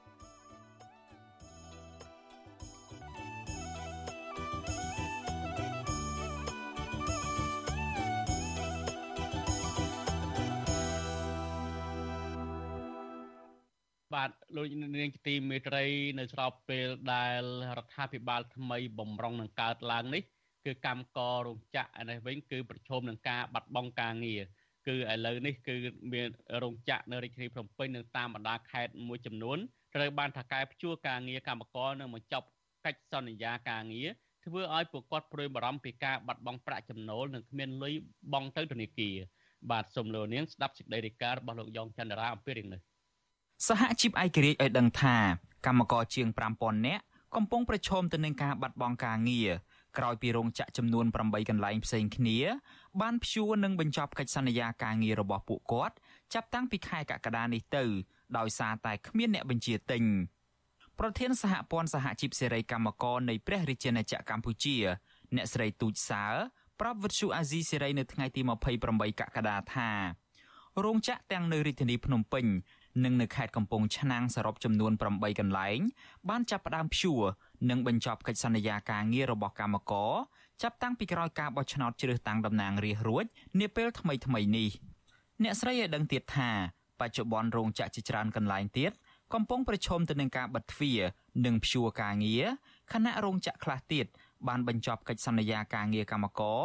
បាទលោកនាងជាទីមេត្រី នៅស្របពេលដែលរដ្ឋាភិបាលថ្មីបំរុងនឹងកើតឡើងនេះគឺកម្មកររោងចក្រនេះវិញគឺប្រឈមនឹងការបាត់បង់ការងារគឺឥឡូវនេះគឺមានរោងចក្រនៅរាជធានីភ្នំពេញនិងតាមបណ្ដាខេត្តមួយចំនួនត្រូវបានថកែព្យួរការងារកម្មករនិងបញ្ចប់កិច្ចសន្យាការងារធ្វើឲ្យពួកគាត់ព្រួយបារម្ភពីការបាត់បង់ប្រាក់ចំណូលនិងគ្មានលុយបង់ទៅធនាគារបាទសូមលោកនាងស្ដាប់សេចក្តីរាយការណ៍របស់លោកយ៉ងច័ន្ទរាអំពីរឿងនេះ សហជីពឯករាជ្យឲ្យដឹងថាកម្មករជាង5000នាក់កំពុងប្រឈមទៅនឹងការបាត់បង់ការងារក្រោយពីរោងចក្រចំនួន8កន្លែងផ្សេងគ្នា បានព្យួរនិងបញ្ចប់កិច្ចសន្យាការងាររបស់ពួកគាត់ចាប់តាំងពីខែកក្កដានេះទៅ ដោយសារតែគ្មានអ្នកបញ្ជាទិញប្រធានសហព័ន្ធសហជីពសេរីកម្មករនៃព្រះរាជាណាចក្រកម្ពុជា អ្នកស្រីទូចសើប្រាប់វិទ្យុអាស៊ីសេរីនៅថ្ងៃទី28កក្កដាថារោងចក្រទាំងនៅរាជធានីភ្នំពេញ និងនៅខេត្តកំពង់ឆ្នាំងសរុបចំនួន8កន្លែង បានចាប់ផ្ដើមព្យួរនិងបញ្ចប់កិច្ចសន្យាការងាររបស់កម្មករចាប់តាំងពីក្រោយការបោះឆ្នោតជ្រើសតាំងតំណាងរាស្ត្ររួចនាពេលថ្មីថ្មីនេះអ្នកស្រីឲ្យដឹងទៀតថាបច្ចុប្បន្នរោងចក្រជាច្រើនកន្លែងទៀតកំពុងប្រឈមទៅនឹងការបិទទ្វារនិងព្យួរការងារខណៈរោងចក្រខ្លះទៀតបានបញ្ចប់កិច្ចសន្យាការងារកម្មករ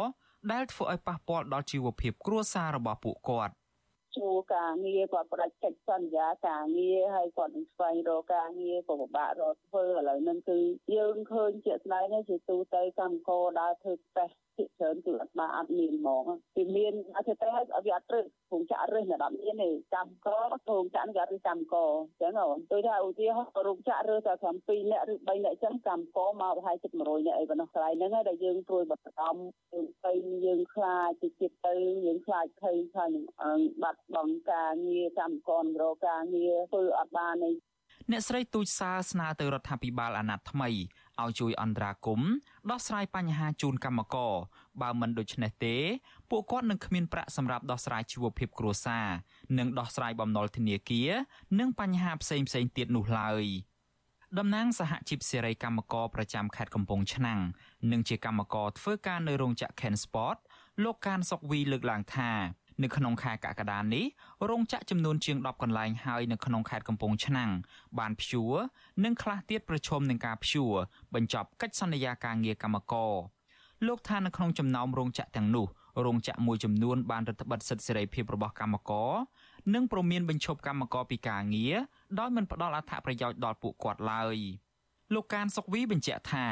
ដែលធ្វើឲ្យប៉ះពាល់ដល់ជីវភាពគ្រួសាររបស់ពួកគាត់។ ជួការងារគាត់ផ្ដាច់កិច្ចសន្យាការងារហើយគាត់នឹងស្វែងរកការងារក៏ពិបាករកធ្វើឥឡូវហ្នឹងគឺយើងឃើញជាក់ស្ដែងជាទូទៅកម្មករដើរធ្វើតេស្ត ភាគច្រើនគឺអត់បានអត់មានហ្មងវាមានអត់ទេឲ្យវាអត់រើសពងចាក់រើសនៅដល់មានទេកម្មកពងចាក់វាអត់រើសកម្មកអញ្ចឹងអូនដូចថាឧទាហរណ៍រោងចាក់រើសតែត្រឹម2នាក់ឬ3នាក់អញ្ចឹងកម្មកមកប្រហែលជិត100នាក់អីប៉ុណ្ណោះកន្លែងហ្នឹងហើយដែលយើងព្រួយបាត់ដំយើងទៅយើងខ្លាចតិចទៀតទៅយើងខ្លាចភ័យខ្លាចបាត់បង់ការងារកម្មករកការងារធ្វើអត់បានទេអ្នកស្រីទូចសាស្នើទៅរដ្ឋាភិបាលអាណត្តិថ្មី ឲ្យជួយអន្តរាគមន៍ដោះស្រាយបញ្ហាជូនកម្មករបើមិនដូច្នេះទេពួកគាត់នឹងគ្មានប្រាក់សម្រាប់ដោះស្រាយជីវភាពគ្រួសារនិងដោះស្រាយបំណុលធនាគារនិងបញ្ហាផ្សេងផ្សេងទៀតនោះឡើយតំណាងសហជីពសេរីកម្មករប្រចាំខេត្តកំពង់ឆ្នាំងនិងជាកម្មករធ្វើការនៅរោងចក្រ Ken Sport លោកកានសុកវីលើកឡើងថា នៅក្នុងខែកក្កដានេះរោងចក្រចំនួនជាង10កន្លែងហើយនៅក្នុងខេត្តកំពង់ឆ្នាំងបានព្យួរនិងខ្លះទៀតប្រឈមនឹងការព្យួរបញ្ចប់កិច្ចសន្យាការងារកម្មករលោកថានៅក្នុងចំណោមរោងចក្រទាំងនោះរោងចក្រមួយចំនួនបានរដ្ឋបិទសិទ្ធិសេរីភាពរបស់កម្មករនិងប្រមានបញ្ឈប់កម្មករពីការងារដោយមិនផ្ដល់អត្ថប្រយោជន៍ដល់ពួកគាត់ឡើយលោកកានសុកវីបញ្ជាក់ថា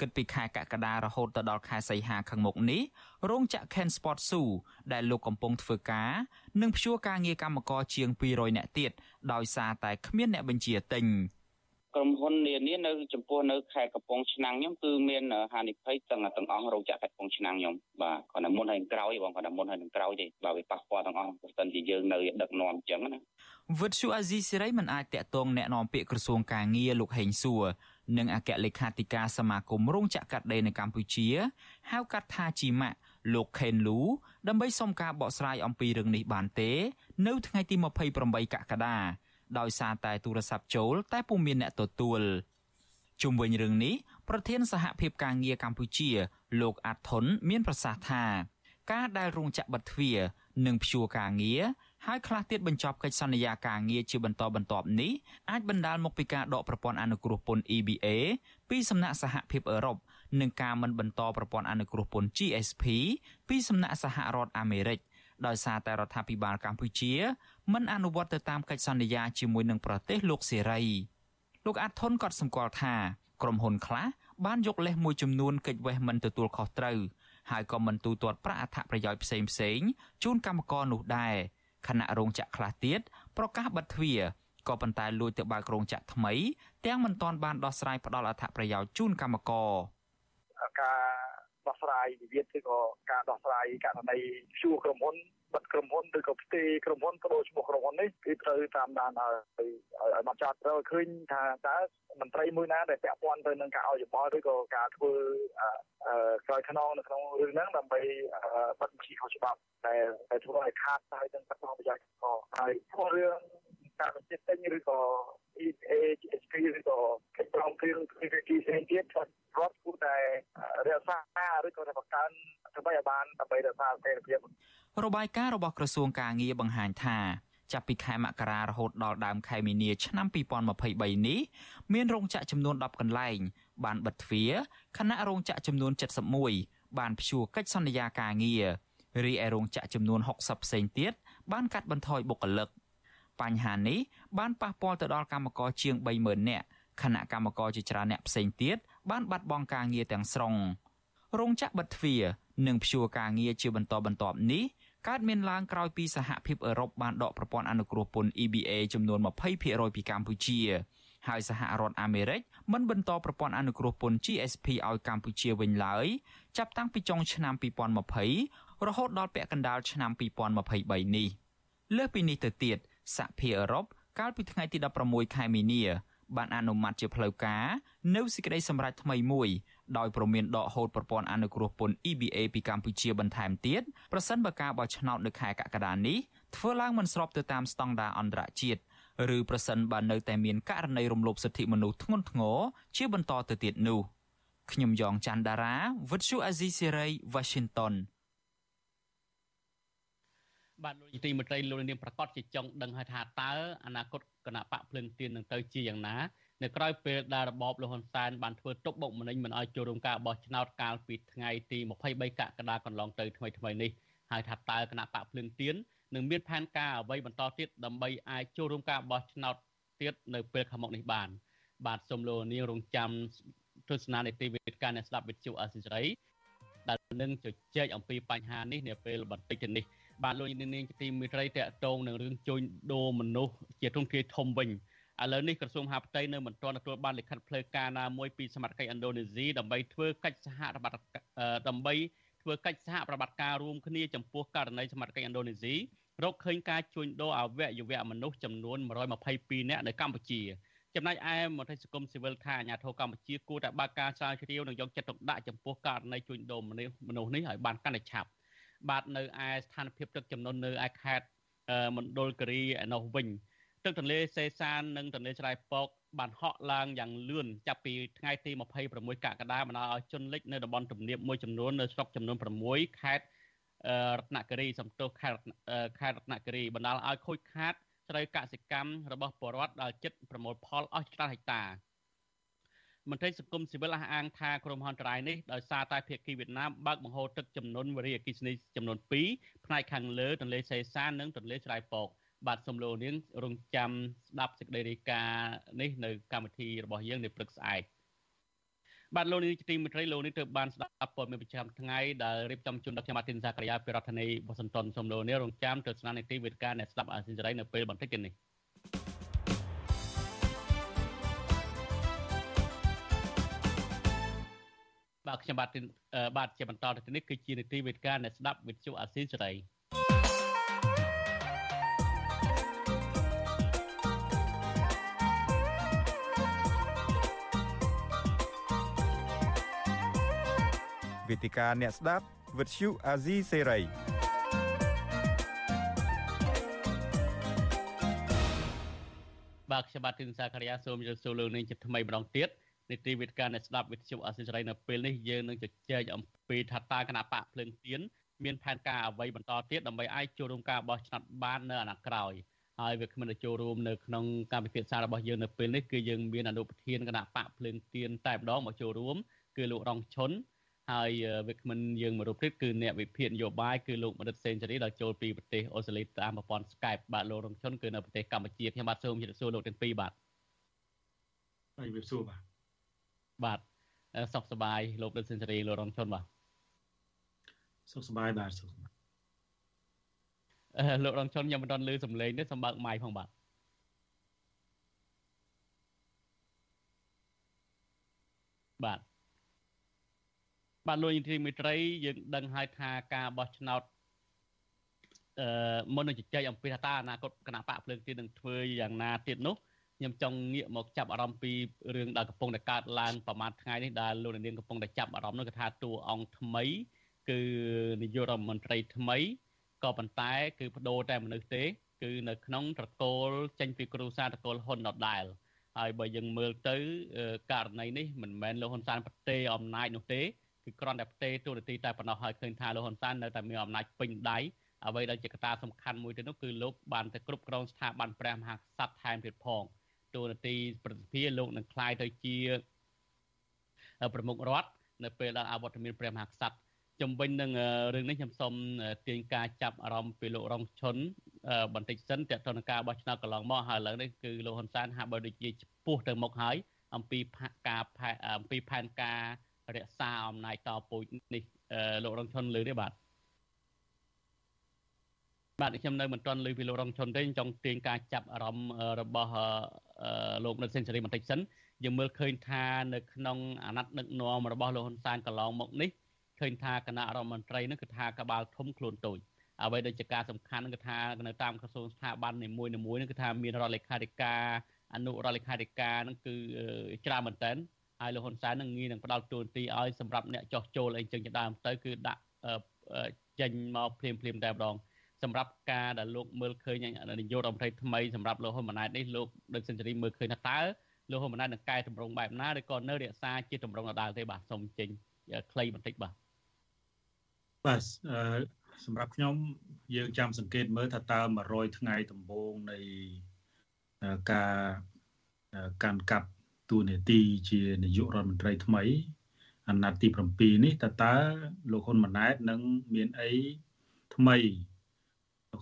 គិតពីខែកក្កដារហូតទៅដល់ខែសីហាខាងមុខនេះរោងចក្រ Ken Sport Zoo ដែលលោកកំពុងធ្វើការនឹងព្យួរការងារកម្មករជាង200នាក់ទៀតដោយសារតែគ្មានអ្នកបញ្ជាទិញក្រុមហ៊ុននានានៅចំពោះនៅខេត្តកំពង់ឆ្នាំងខ្ញុំគឺមានហានិភ័យទាំងទាំងអង្គរោងចក្រខេត្តកំពង់ឆ្នាំងខ្ញុំបាទគាត់តែមុនហើយក្រោយបងគាត់តែមុនហើយនឹងក្រោយទេបាទវាប៉ះពាល់ទាំងអស់បើមិនជាយើងនៅដឹកនាំអញ្ចឹងណាវិទ្យុអាស៊ីសេរីមិនអាចតាក់ទងแนะនាំពាក្យក្រសួងការងារលោកហេងសួរ និងអគ្គលេខាធិការសមាគមរោងចក្រកាត់ដេរនៅកម្ពុជាហៅកាត់ថាជីម៉ាក់លោកខេនលូដើម្បីសុំការបកស្រាយអំពីរឿងនេះបានទេ នៅថ្ងៃទី28កក្កដាដោយសារតែទូរស័ព្ទចូល តែពុំមានអ្នកទទួលជុំវិញរឿងនេះប្រធានសហភាពការងារកម្ពុជា លោកអាត់ថុនមានប្រសាសន៍ថា ការដែលរោងចក្របិទទ្វារនិងព្យួរការងារ ហើយខ្លះទៀតបញ្ចប់កិច្ចសន្យាការងារជាបន្តបន្ទាប់នេះអាចបណ្ដាលមកពីការដកប្រព័ន្ធអនុគ្រោះពន្ធ EBA ពីសំណាក់សហភាពអឺរ៉ុបនិងការមិនបន្តប្រព័ន្ធអនុគ្រោះពន្ធ GSP ពីសំណាក់សហរដ្ឋអាមេរិកដោយសារតែរដ្ឋាភិបាលកម្ពុជាមិនអនុវត្តទៅតាមកិច្ចសន្យាជាមួយនឹងប្រទេសលោកសេរីលោកអាត់ថុនក៏សម្គាល់ថាក្រុមហ៊ុនខ្លះបានយកលេសមួយចំនួនកិច្ចវេះមិនទទួលខុសត្រូវហើយក៏មិនទូទាត់ប្រាក់អត្ថប្រយោជន៍ផ្សេងផ្សេងជូនកម្មករនោះដែរ ខណៈរោងចក្រខ្លះទៀតប្រកាសបិទទ្វារក៏ប៉ុន្តែលួចទៅបើករោងចក្រថ្មី ទាំងមិនទាន់បានដោះស្រាយផ្ដល់អត្ថប្រយោជន៍ជូនកម្មករការដោះស្រាយវិវាទឬក៏ការដោះស្រាយករណីជួក្រុមហ៊ុន បិទក្រុមហ៊ុនឬក៏ផ្ទេរក្រុមហ៊ុនបដូរឈ្មោះក្រុមហ៊ុននេះគឺត្រូវតាមដានឲ្យឲ្យបានចាត់ត្រូវឃើញថាតើមន្ត្រីមួយណាដែលពាក់ព័ន្ធទៅនឹងការឲ្យយោបល់ឬក៏ការធ្វើក្រោយខ្នងនៅក្នុងរឿងហ្នឹងដើម្បីបិទបញ្ជីខុសច្បាប់ដែលដែលធ្វើឲ្យខាតហើយនឹងបាត់បង់ប្រយោជន៍ក៏ហើយព្រោះរឿងការបញ្ជាទិញឬក៏ EA GSP ឬក៏កិច្ចព្រមព្រៀងពីវិធីផ្សេងទៀតរដ្ឋគួរតែរក្សាឬក៏បង្កើនដើម្បីឲ្យបានដើម្បីរក្សាស្ថិរភាព របាយការណ៍របស់ក្រសួងការងារបង្ហាញថាចាប់ពីខែមករារហូតដល់ដើមខែមីនាឆ្នាំ2023នេះមានរោងចក្រចំនួន10កន្លែង បានបិទទ្វារខណៈរោងចក្រចំនួន71បានព្យួរកិច្ចសន្យាការងាររីឯរោងចក្រចំនួន60ផ្សេងទៀតបានកាត់បន្ថយបុគ្គលិកបញ្ហានេះបានប៉ះពាល់ទៅដល់កម្មករជាង30000នាក់ខណៈកម្មករជាច្រើនអ្នកផ្សេងទៀតបានបាត់បង់ការងារទាំងស្រុងរោងចក្របិទទ្វារនិងព្យួរការងារជាបន្តបន្ទាប់នេះ កើតមានឡើងក្រោយពីសហភាពអឺរ៉ុបបានដកប្រព័ន្ធអនុគ្រោះពន្ធ EBA ចំនួន20%ពីកម្ពុជាហើយសហរដ្ឋអាមេរិកមិនបន្តប្រព័ន្ធអនុគ្រោះពន្ធ GSP ឲ្យកម្ពុជាវិញឡើយចាប់តាំងពីចុងឆ្នាំ2020រហូតដល់ពាក់កណ្ដាលឆ្នាំ2023នេះលើសពីនេះទៅទៀតសហភាពអឺរ៉ុបកាលពីថ្ងៃទី16ខែមីនា បានអនុម័តជាផ្លូវការនៅសេចក្តីសម្រេចថ្មីមួយដោយប្រមានដកហូតប្រព័ន្ធអនុគ្រោះពន្ធ EBA ពីកម្ពុជាបន្ថែមទៀតប្រសិនបើការបោះឆ្នោតនៅខែកក្កដានេះធ្វើឡើងមិនស្របទៅតាមស្តង់ដារអន្តរជាតិឬប្រសិនបើនៅតែមានករណីរំលោភសិទ្ធិមនុស្សធ្ងន់ធ្ងរជាបន្តទៅទៀតនោះខ្ញុំយ៉ងច័ន្ទដារាវិទ្យុអាស៊ីសេរី Washington បាទលោកទីមន្ត្រីលោកនាងប្រកាសជាចង់ដឹងហើយថាតើអនាគតគណៈបកភ្លឹងទៀននឹងទៅជាយ៉ាងណានៅក្រៅពេលដែលរបបលហ៊ុនសែនបានធ្វើទុកបុកម្នេញមិនឲ្យចូលរួមការបោះឆ្នោតកាលពីថ្ងៃទី23កក្កដាកន្លងទៅថ្មីថ្មីនេះហើយថាតើគណៈបកភ្លឹងទៀននឹងមានផែនការអ្វីបន្តទៀតដើម្បីអាចចូលរួមការបោះឆ្នោតទៀតនៅពេលខាងមុខនេះបាន បាទសូមលោកនាងរងចាំទស្សនានីតិវិទ្យាអ្នកស្ដាប់វិទ្យុអសិរ័យដែលនឹងជជែកអំពីបញ្ហានេះនាពេលបន្តិចទៅនេះ បាទលោកនាងជាទីមេត្រីតកតងនឹងរឿងជួញដូរមនុស្សជាទុនធាយធំវិញឥឡូវនេះក្រសួងមហាផ្ទៃនៅមិនទាន់ទទួលបានលិខិតផ្លូវការណាមួយពីសមាជិកឥណ្ឌូនេស៊ីដើម្បីធ្វើកិច្ចសហប្រតិដើម្បីធ្វើកិច្ចសហប្រតិបត្តិការរួមគ្នាចំពោះករណីសមាជិកឥណ្ឌូនេស៊ីរកឃើញការជួញដូរអវយវៈមនុស្សចំនួន122នាក់នៅកម្ពុជាចំណែកឯមន្ត្រីសង្គមស៊ីវិលថាអាញាធរកម្ពុជាគួរតែបើកការស្រាវជ្រាវនិងយកចិត្តទុកដាក់ចំពោះករណីជួញដូរមនុស្សនេះឲ្យបានកាន់តែឆាប់ បាទនៅឯស្ថានភាពទឹកចំនួននៅឯខេត្តមណ្ឌលគិរីឯនោះវិញទឹកទន្លេសេសាននិងទន្លេឆ្លៃពកបានហក់ឡើងយ៉ាងលឿនចាប់ពីថ្ងៃទី26កក្កដាបណ្ដាលឲ្យជនលិចនៅតំបន់ទំនាបមួយចំនួននៅស្រុកចំនួន6ខេត្តរតនគិរីសំទោសខេត្តខេត្តរតនគិរីបណ្ដាលឲ្យខូចខាត ស្រូវកសិកម្មរបស់ពលរដ្ឋដល់ជិតប្រមូលផលអស់ច្រើនហិកតា មន្ត្រីសង្គមស៊ីវិលអះអាងថាក្រុមហ៊ុនតរ៉ៃនេះដោយសារតែភៀកគីវៀតណាមបើកបង្ហូរទឹកចំនួនវរីអគិសនីចំនួន2ផ្នែកខាងលើទន្លេសេសាននិងទន្លេស្រែពកបាទសំឡូនាងរងចាំស្ដាប់សេចក្តីរាយការណ៍នេះនៅកម្មវិធីរបស់យើងនៅព្រឹកស្អែកបាទលោកនេះទីមេត្រីលោកនេះទើបបានស្ដាប់ព័ត៌មានប្រចាំថ្ងៃដែលរៀបចំជូនដល់ខ្ញុំអាទិនសាករិយាពីរដ្ឋធានីវ៉ាស៊ីនតោនសំឡូនេះរងចាំទស្សនានីតិវិទ្យាអ្នកស្ដាប់អាស៊ីសេរីនៅពេលបន្តិចទៀតនេះ បាទខ្ញុំបាទបាទជាបន្តទៅនេះគឺជានីតិវិទ្យាអ្នកស្ដាប់វិទ្យុអាស៊ីសេរីវេទិកាអ្នកស្ដាប់វិទ្យុអាស៊ីសេរីបាទខ្ញុំបាទទីនសាករិយាសូមជម្រាបសួរលោកនាងជាថ្មីម្ដងទៀត នីតិវិទ្យាអ្នកស្ដាប់វិទ្យុអាស៊ីសេរីនៅពេលនេះយើងនឹងជជែកអំពីថាតើគណៈបកភ្លើងទៀនមានផែនការអ្វីបន្តទៀតដើម្បីអាចចូលរួមការបោះឆ្នោតបាននៅអនាគតក្រោយហើយវាគ្មិនចូលរួមនៅក្នុងការពិភាក្សារបស់យើងនៅពេលនេះគឺយើងមានអនុប្រធានគណៈបកភ្លើងទៀនតែម្ដងមកចូលរួមគឺលោករងឈុនហើយវិក្កាមិនយើងមួយរូបទៀតគឺអ្នកវិភាគនយោបាយគឺលោកមនិតសេនស៊ូរីដែលចូលពីប្រទេសអូស្ត្រាលីតាមប្រព័ន្ធ Skype បាទលោករងឈុនគឺនៅប្រទេសកម្ពុជាខ្ញុំបាទសូមជម្រាបសួរលោកទាំងពីរបាទហើយជម្រាបសួរបាទ បាទសុខសប្បាយលោកមនិតសេនស៊ូរីលោករងឈុនបាទសុខសប្បាយបាទសុខសប្បាយអឺលោករងឈុនខ្ញុំមិនទាន់ឮសំឡេងទេសូមបើកម៉ៃផងបាទបាទបាទលោកនាយមេត្រីយើងដឹងហើយថាការបោះឆ្នោតអឺមុននឹងជជែកអំពីថាតើអនាគតគណៈបកភ្លើងទីនឹងធ្វើយ៉ាងណាទៀតនោះ ខ្ញុំចង់ងាកមកចាប់អារម្មណ៍ពីរឿងដែលកំពុងតែកើតឡើងប្រហែលថ្ងៃនេះដែលលោកនាងកំពុងតែចាប់អារម្មណ៍នោះគឺថាតួអង្គថ្មី គឺនាយករដ្ឋមន្ត្រីថ្មីក៏ប៉ុន្តែ គឺបដូរតែមនុស្សទេ គឺនៅក្នុងត្រកូលចេញពីគ្រូសាត្រកូលហ៊ុនដដែលហើយបើយើងមើលទៅករណីនេះមិនមែនលោកហ៊ុនសែនប្រទេសអំណាចនោះទេគឺគ្រាន់តែផ្ទេរទូរនទីតែប៉ុណ្ណោះហើយឃើញថាលោកហ៊ុនសែននៅតែមានអំណាចពេញដៃអ្វីដែលជាកត្តាសំខាន់មួយទៀតនោះគឺលោកបានទៅគ្រប់គ្រងស្ថាប័នព្រះមហាក្សត្រថែមទៀតផង ទូរនទីប្រតិភិលោកនឹងคล้ายទៅជាប្រមុខរដ្ឋនៅពេលដែលអវត្តមានព្រះមហាក្សត្រជំវិញនឹងរឿងនេះខ្ញុំសូមទាញការចាប់អារម្មណ៍ពីលោករងឈុនបន្តិចសិនតើតនការបោះឆ្នោតកន្លងមកហើយឥឡូវនេះគឺលោកហ៊ុនសែនហាក់បីដូចជាចំពោះទៅមុខហើយអំពីការអំពីផែនការរក្សាអំណាចតពូជនេះលោករងឈុនលើទេបាទបាទខ្ញុំនៅមិនទាន់លើពីលោករងឈុនទេចង់ទាញការចាប់អារម្មណ៍របស់ លោកនៅសេនស៊ូរីបន្តិចសិនយើងមើលឃើញថានៅក្នុងអាណត្តិដឹកនាំរបស់លោកហ៊ុនសែនកន្លងមកនេះឃើញថាគណៈរដ្ឋមន្ត្រីនឹងគឺថាកបាលធំខ្លួនតូចអ្វីដែលជាការសំខាន់គឺថានៅតាមក្រសួងស្ថាប័ននីមួយៗនឹងគឺថាមានរដ្ឋលេខាធិការអនុរដ្ឋលេខាធិការនឹងគឺច្រើនមែនតើហើយលោកហ៊ុនសែននឹងងាយនឹងផ្ដល់ទូនទីឲ្យសម្រាប់អ្នកចោះចូលអីចឹងជាដើមទៅគឺដាក់ចេញមកភ្លាមភ្លាមតែម្ដង សម្រាប់ការដែលលោកមើលឃើញនាយករដ្ឋមន្ត្រីថ្មីសម្រាប់លោកហ៊ុនម៉ាណែតនេះលោកដូចសេនស៊ូរីមើលឃើញថាតើលោកហ៊ុនម៉ាណែតនឹងកែតម្រង់បែបណាឬក៏នៅរក្សាជាតម្រង់ដដែលទេបាទសូមចេញខ្លីបន្តិចបាទបាទសម្រាប់ខ្ញុំយើងចាំសង្កេតមើលថាតើ100ថ្ងៃដំបូងនៃការកាន់កាប់តួនាទីជានាយករដ្ឋមន្ត្រីថ្មីអាណត្តិទី7នេះតើតើលោកហ៊ុនម៉ាណែតនឹងមានអីថ្មីនៅ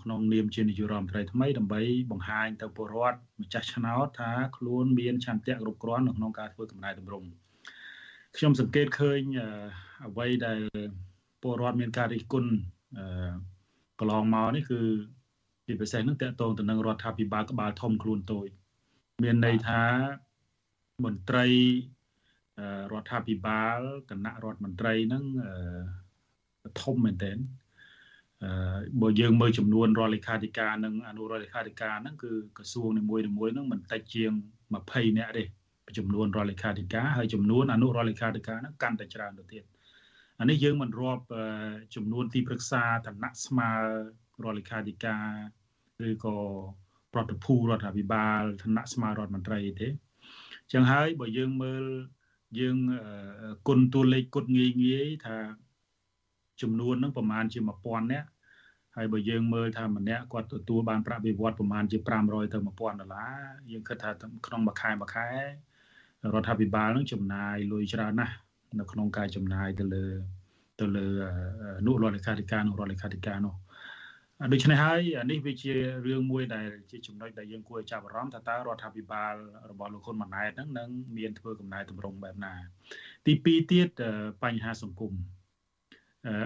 ក្នុងនាមជានាយករដ្ឋមន្ត្រីថ្មីដើម្បីបង្ហាញទៅពលរដ្ឋម្ចាស់ឆ្នោតថាខ្លួនមានឆន្ទៈគ្រប់គ្រាន់នៅក្នុងការធ្វើកំណែតម្រង់ខ្ញុំសង្កេតឃើញអ្វីដែលពលរដ្ឋមានការរិះគន់អឺកន្លងមកនេះគឺជាពិសេសនឹងតកតងទៅនឹងរដ្ឋាភិបាលក្បាលធំខ្លួនតូចមានន័យថាមន្ត្រីរដ្ឋាភិបាលគណៈរដ្ឋមន្ត្រីហ្នឹងធំមែនទែនអឺ បើយើងមើលចំនួនរដ្ឋលេខាធិការនិងអនុរដ្ឋលេខាធិការហ្នឹងគឺក្រសួងនីមួយៗហ្នឹងមិនតិចជាង20នាក់ទេចំនួនរដ្ឋលេខាធិការហើយចំនួនអនុរដ្ឋលេខាធិការហ្នឹងកាន់តែច្រើនទៅទៀតអានេះយើងមិនរាប់ចំនួនទីប្រឹក្សាឋានៈស្មើរដ្ឋលេខាធិការឬក៏ប្រតិភូរដ្ឋាភិបាលឋានៈស្មើរដ្ឋមន្ត្រីទេអញ្ចឹងហើយបើយើងមើលយើងគុណតួលេខគុណងាយងាយថា ចំនួនហ្នឹងប្រហែលជា1000នាក់ហើយបើយើងមើលថាម្នាក់គាត់ទទួលបានប្រាក់បៀវត្សប្រហែលជា500ទៅ1000ដុល្លារយើងគិតថាក្នុងមួយខែមួយខែរដ្ឋាភិបាលនឹងចំណាយលុយច្រើនណាស់នៅក្នុងការចំណាយទៅលើទៅលើនុរដ្ឋលេខាធិការនុរដ្ឋលេខាធិការនោះដូច្នេះហើយនេះវាជារឿងមួយដែលជាចំណុចដែលយើងគួរចាប់អារម្មណ៍ថាតើរដ្ឋាភិបាលរបស់លោកហ៊ុនម៉ាណែតហ្នឹងនឹងមានធ្វើកំណែតម្រង់បែបណា ទី2ទៀតបញ្ហាសង្គម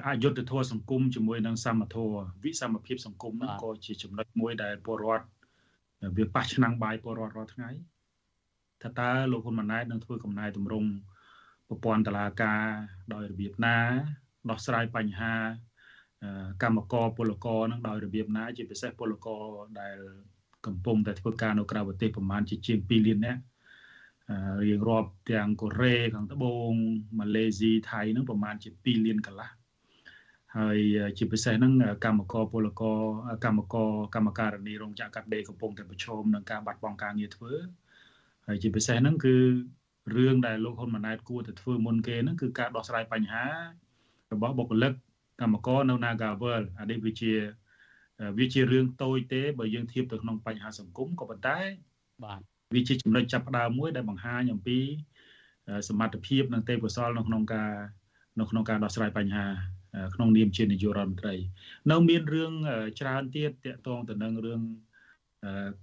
អយុត្តិធម៌សង្គមជាមួយនឹងសមធម៌វិសមភាពសង្គមហ្នឹងក៏ជាចំណុចមួយដែលពលរដ្ឋវាប៉ះឆ្នាំងបាយពលរដ្ឋរាល់ថ្ងៃថាតើលោកហ៊ុនម៉ាណែតនឹងធ្វើកំណែតម្រង់ប្រព័ន្ធតឡាការដោយរបៀបណាដោះស្រាយបញ្ហាកម្មករពលករនឹងដោយរបៀបណាជាពិសេសពលករដែលកំពុងតែធ្វើការនៅក្រៅប្រទេសប្រមាណជាជាង2លាននាក់រៀងរាប់ទាំងកូរ៉េខាងត្បូងម៉ាឡេស៊ីថៃនឹងប្រមាណជា2លានកន្លះ ហើយជាពិសេសហ្នឹងកម្មករពលករកម្មករកម្មការនីរោងចក្រកាត់ដេរកំពុងតែប្រឈមនឹងការបាត់បង់ការងារធ្វើហើយជាពិសេសហ្នឹងគឺរឿងដែលលោកហ៊ុនម៉ាណែតគួរតែធ្វើមុនគេហ្នឹងគឺការដោះស្រាយបញ្ហារបស់បុគ្គលិកកម្មករនៅ Nagavel អានេះវាជាវាជារឿងតូចទេបើយើងធៀបទៅក្នុងបញ្ហាសង្គមក៏ប៉ុន្តែបាទវាជាចំណុចចាប់ផ្ដើមមួយដែលបង្ហាញអំពីសមត្ថភាពនិងទេពកោសល្យនៅក្នុងការនៅក្នុងការដោះស្រាយបញ្ហា ក្នុងនាមជានាយករដ្ឋមន្ត្រី នៅមានរឿងច្រើនទៀតតកតងទៅនឹងរឿង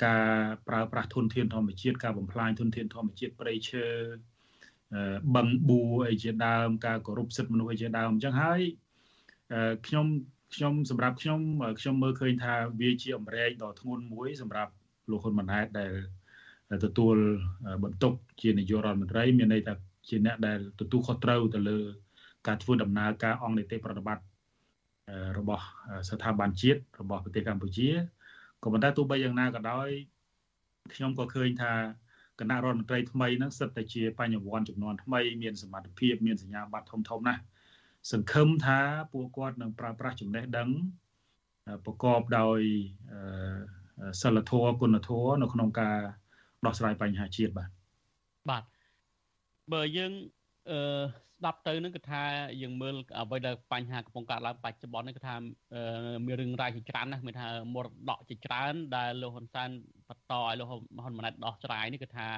ការប្រើប្រាស់ធនធានធម្មជាតិការបំផ្លាញធនធានធម្មជាតិព្រៃឈើបឹងបួអីជាដើម ការគោរពសិទ្ធិមនុស្សអីជាដើមអញ្ចឹងហើយខ្ញុំខ្ញុំសម្រាប់ខ្ញុំខ្ញុំមើលឃើញថាវាជាអំរែកដ៏ធ្ងន់មួយ សម្រាប់លោកហ៊ុនម៉ាណែតដែលទទួលបន្ទុកជានាយករដ្ឋមន្ត្រី មានន័យថាជាអ្នកដែលទទួលខុសត្រូវទៅលើ ការធ្វើដំណើរការអង្គនីតិប្រតិបត្តិរបស់ស្ថាប័នជាតិរបស់ប្រទេសកម្ពុជាក៏ប៉ុន្តែទោះបីយ៉ាងណាក៏ដោយខ្ញុំក៏ឃើញថាគណៈរដ្ឋមន្ត្រីថ្មីហ្នឹងសិតតែជាបញ្ញវន្តចំនួនថ្មីមានសមត្ថភាពមានសញ្ញាបត្រធំធំណាស់សង្ឃឹមថាពួកគាត់នឹងប្រើប្រាស់ចំណេះដឹងប្រកបដោយសិលធម៌គុណធម៌នៅក្នុងការដោះស្រាយបញ្ហាជាតិបាទបាទបើយើងអឺ ស្ដាប់ទៅនឹងគឺថាយើងមើលអ្វីដែលបញ្ហាកំពុងកើតឡើងបច្ចុប្បន្ននេះគឺថាមានរឿងរ៉ាវជាច្រើនណាស់មានថាមរតកជាច្រើនដែលលោកហ៊ុនសែនបន្តឲ្យលោកហ៊ុនម៉ាណែតដោះស្រាយនេះគឺថា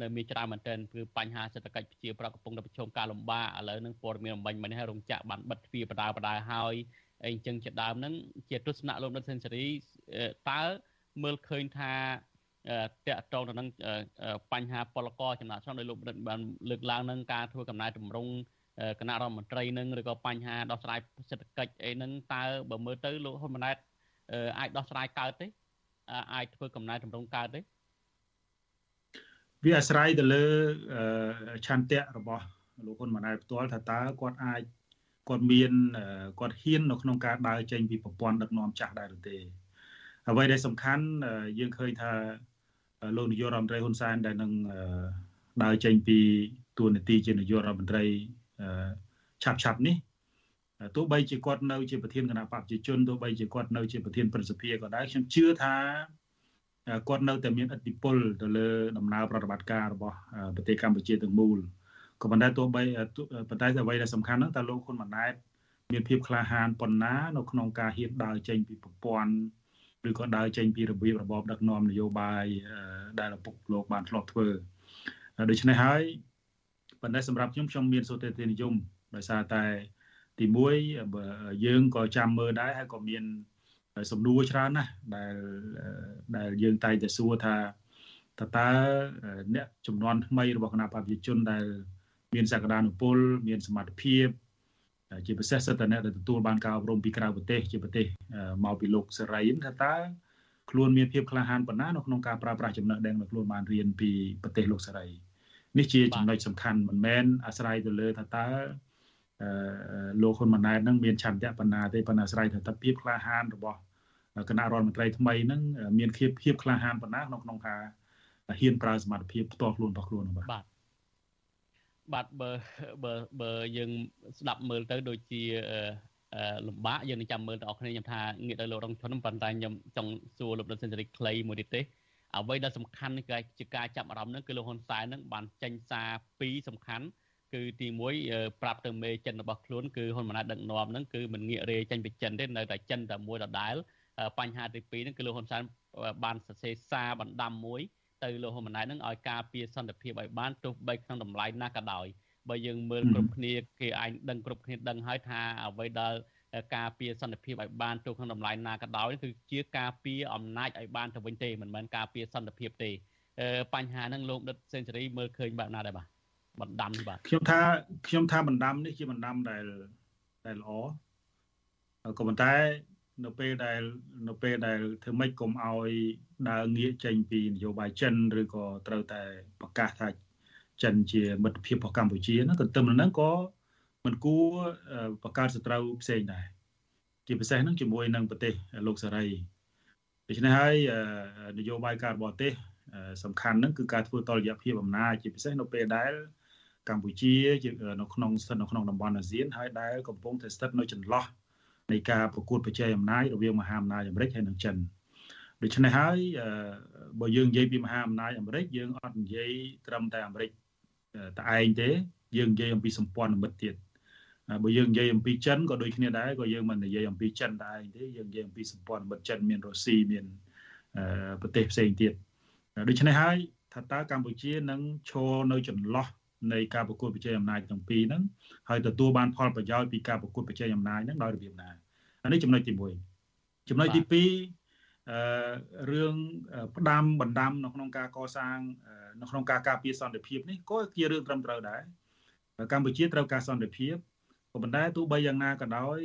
នៅមានច្រើនមែនទែនគឺបញ្ហាសេដ្ឋកិច្ចប្រជាប្រដ្ឋកំពុងតែប្រឈមការលំបាកឥឡូវនឹងព័ត៌មានអំបញ្ញមិញហើយរោងចក្របានបិទទ្វារបដាបដាហើយអីអញ្ចឹងជាដើមហ្នឹងជាទស្សនៈលោកដិតសេនស៊ូរីតើមើលឃើញថា តកតងទៅនឹងបញ្ហាពលករចំណាក់ស្រុកដោយលោកបានលើកឡើងនឹងការធ្វើកំណែតម្រង់គណៈរដ្ឋមន្ត្រីនឹងឬក៏បញ្ហាដោះស្រាយសេដ្ឋកិច្ចអីហ្នឹងតើបើមើលទៅលោកហ៊ុនម៉ាណែតអាចដោះស្រាយកើតទេអាចធ្វើកំណែតម្រង់កើតទេវាអាស្រ័យទៅលើឆន្ទៈរបស់លោកហ៊ុនម៉ាណែតផ្ទាល់ថាតើគាត់អាចគាត់មានគាត់ហ៊ាននៅក្នុងការដើរចេញពីប្រព័ន្ធដឹកនាំចាស់ដែរឬទេអ្វីដែលសំខាន់យើងឃើញថា លោកនាយករដ្ឋមន្ត្រីហ៊ុនសែនដែលនឹងដើរចេញពីតួនាទីជានាយករដ្ឋមន្ត្រីឆាប់ឆាប់នេះទោះបីជាគាត់នៅជាប្រធានគណៈបព្វជិជនទោះបីជាគាត់នៅជាប្រធានព្រឹទ្ធសភាក៏ដោយខ្ញុំជឿថាគាត់នៅតែមានឥទ្ធិពលទៅលើដំណើរប្រតិបត្តិការរបស់ប្រទេសកម្ពុជាទាំងមូលក៏ប៉ុន្តែទោះបីប៉ុន្តែអ្វីដែលសំខាន់ហ្នឹងតើលោកហ៊ុនម៉ាណែតមានភាពក្លាហានប៉ុណ្ណានៅក្នុងការហ៊ានដើរចេញពីប្រព័ន្ធ ឬក៏ដើរចេញពីរបៀបរបបដឹកនាំនយោបាយដែលឪពុកលោកបានធ្លាប់ធ្វើដូច្នេះហើយប៉ុន្តែសម្រាប់ខ្ញុំខ្ញុំមានសូត្រទេនិយមដោយសារតែទី1យើងក៏ចាំមើលដែរហើយក៏មានសំណួរច្រើនណាស់ដែលដែលយើងតែងតែសួរថាតើតើអ្នកចំនួនថ្មីរបស់គណៈបព្វជិជនដែល មានសក្តានុពល មានសមត្ថភាព ជាពិសេសសិទ្ធិអ្នកដែលទទួលបានការអប់រំពីក្រៅប្រទេសជាប្រទេសមកពីលោកសេរីថាតើខ្លួនមានភាពក្លាហានប៉ុណ្ណានៅក្នុងការប្រើប្រាស់ចំណេះដឹងដែលខ្លួនបានរៀនពីប្រទេសលោកសេរីនេះជាចំណុចសំខាន់មិនមែនអាស្រ័យទៅលើថាតើអឺលោកហ៊ុនម៉ាណែតនឹងមានឆន្ទៈបណ្ណាទេប៉ុន្តែអាស្រ័យទៅតែភាពក្លាហានរបស់គណៈរដ្ឋមន្ត្រីថ្មីនឹងមានភាពភាពក្លាហានប៉ុណ្ណាក្នុងក្នុងការហ៊ានប្រើសមត្ថភាពផ្ទាល់ខ្លួនរបស់ខ្លួនបាទ បាទបាទបើបើបើយើងស្ដាប់មើលទៅដូចជាលំបាកយើងនឹងចាំមើលទាំងអស់គ្នាខ្ញុំថាងាកទៅលោករងឈុនប៉ុន្តែខ្ញុំចង់សួរលោកដិនសេនស៊ូរីខ្លីមួយទៀតទេអ្វីដែលសំខាន់គឺជាការចាប់អារម្មណ៍នឹងគឺលោកហ៊ុនសែននឹងបានចេញសារពីរសំខាន់គឺទី1ប្រាប់ទៅមេចិនរបស់ខ្លួនគឺហ៊ុនម៉ាណែតដឹកនាំនឹងគឺមិនងាករេចេញពីចិនទេនៅតែចិនតែមួយដដែលបញ្ហាទី2ហ្នឹងគឺលោកហ៊ុនសែនបានសរសេរសារបណ្ដាំមួយ ទៅលោកហ៊ុនម៉ាណែតនឹងឲ្យការពារសន្តិភាពឲ្យបានទោះបីក្នុងតម្លៃណាក៏ដោយបើយើងមើលគ្រប់គ្នាគេអាចដឹងគ្រប់គ្នាដឹងហើយថាអ្វីដែលការពារសន្តិភាពឲ្យបានទោះក្នុងតម្លៃណាក៏ដោយគឺជាការពារអំណាចឲ្យបានទៅវិញទេមិនមែនការពារសន្តិភាពទេបញ្ហាហ្នឹងលោកដិតសេនស៊ូរីមើលឃើញបែបណាដែរបាទបណ្ដាំបាទខ្ញុំថាខ្ញុំថាបណ្ដាំនេះជាបណ្ដាំដែលដែលល្អក៏ប៉ុន្តែ នៅពេលដែលនៅពេលដែលធ្វើម៉េចកុំឲ្យដើរងាកចេញពីនយោបាយចិនឬក៏ត្រូវតែប្រកាសថាចិនជាមិត្តភាពរបស់កម្ពុជាហ្នឹងទន្ទឹមនឹងហ្នឹងក៏មិនគួរបង្កើតសត្រូវផ្សេងដែរជាពិសេសហ្នឹងជាមួយនឹងប្រទេសលោកសេរីដូច្នេះហើយនយោបាយការបរទេសសំខាន់ហ្នឹងគឺការធ្វើតលយៈភាពអំណាចជាពិសេសនៅពេលដែលកម្ពុជានៅក្នុងស្ថិតនៅក្នុងតំបន់អាស៊ានហើយដែលកំពុងតែស្ថិតនៅចន្លោះ នៃការប្រកួតប្រជែងអំណាចរវាងមហាអំណាចអាមេរិកហើយនិងចិនដូច្នេះហើយបើយើងនិយាយពីមហាអំណាចអាមេរិកយើងអត់និយាយត្រឹមតែអាមេរិកតែឯងទេយើងនិយាយអំពីសម្ព័ន្ធមិត្តទៀតបើយើងនិយាយអំពីចិនក៏ដូចគ្នាដែរក៏យើងមិននិយាយអំពីចិនតែឯងទេយើងនិយាយអំពីសម្ព័ន្ធមិត្តចិនមានរុស្ស៊ីមានប្រទេសផ្សេងទៀតដូច្នេះហើយថាតើកម្ពុជានឹងឈរនៅចន្លោះ នៃការប្រកួតប្រជែងអំណាចទាំងពីរហ្នឹងហើយទទួលបានផលប្រយោជន៍ពីការប្រកួតប្រជែងអំណាចហ្នឹងដោយរបៀបណាអានេះចំណុចទី1ចំណុចទី2អឺរឿងផ្ដាំបណ្ដាំនៅក្នុងការកសាងនៅក្នុងការការពារសន្តិភាពនេះក៏ជារឿងត្រឹមត្រូវដែរកម្ពុជាត្រូវការសន្តិភាពក៏ប៉ុន្តែទោះបីយ៉ាងណាក៏ដោយ